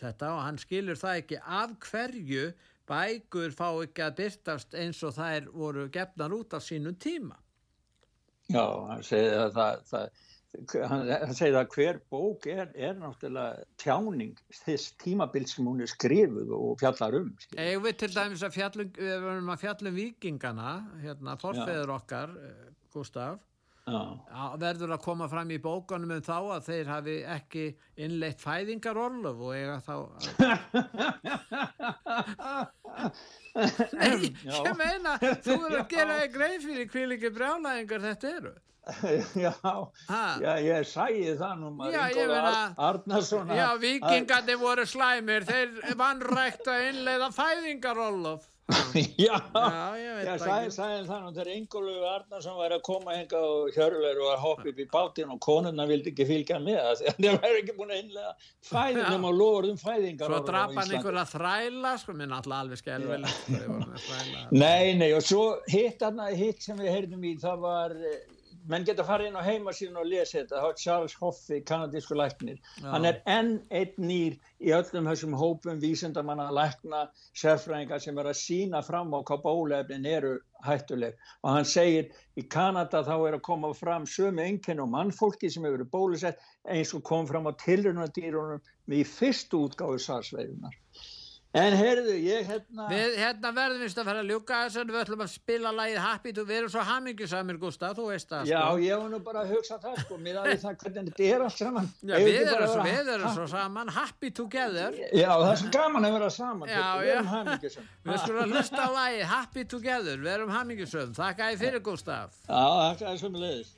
[SPEAKER 2] þetta og hann skilur það ekki af hverju bækur fá ekki að byrtast eins og þær voru gefnar út á sínum tíma.
[SPEAKER 3] Já, hann segir að það, það hann segir að hver bók er, er náttúrulega tjáning þess tímabild sem hún er skrifuð og fjallar um.
[SPEAKER 2] Ég veit til dæmis að fjallum, við verðum að fjallum vikingana, hérna, forfeður okkar, eh, Gustaf, Já, verður að koma fram í bókanum um þá að þeir hafi ekki innleitt fæðingarorlof og eiga þá Nei, ég meina þú verður að gera þig greið fyrir kvílingi brjálæðingar þetta eru.
[SPEAKER 3] Já, já, ég sæði það nú
[SPEAKER 2] meina
[SPEAKER 3] Arnarsson
[SPEAKER 2] Já, vikingandi voru slæmir þeir vannrækt að innleiða fæðingarorlof
[SPEAKER 3] já, já sæði það nú þegar Ingólu Arnarsson var að koma henga og hjörleir og að hoppa upp í bátinn og konuna vildi ekki fylgja með það það væri ekki búin að innlega fæðingum og lofurðum fæðingar
[SPEAKER 2] Svo drapa hann einhverja þræla sko minn alltaf alveg skjálfileg
[SPEAKER 3] Nei, nei og svo hitt, hitt sem við heyrðum í það var menn geta að fara inn á heimasíðun og lesa þetta. Charles Hoffi, kanadísku læknir. Já. hann er enn einn nýr í öllum þessum hópum vísindamanna lækna, sérfræðingar sem er að sína fram á hvað bólefnin eru hættuleg. Og hann segir í Kanada þá er að koma fram sömu enkenn og mannfólki sem hefur bólusett eins og kom fram á tilrunadýrunum við fyrstu útgáðu sarsveifunar En heyrðu, ég hérna...
[SPEAKER 2] Við hérna verðum við að fara að ljúka þess að við ætlum að spila lægið Happy to... Við erum svo hamingisamir, Gustaf, þú veist það,
[SPEAKER 3] sko. Já, ég hef nú bara að hugsa það, sko. Mér aðeins það hvernig þetta er allt saman.
[SPEAKER 2] Já, við erum, svo, við erum svo saman. Happy together.
[SPEAKER 3] Já, það er svo gaman að vera saman.
[SPEAKER 2] Já,
[SPEAKER 3] við erum hamingisam.
[SPEAKER 2] Við skulum að hlusta á lægið Happy together. Við erum hamingisam. Þakka ég fyrir, Gustaf.
[SPEAKER 3] Já, þakka ég svo með leiðis.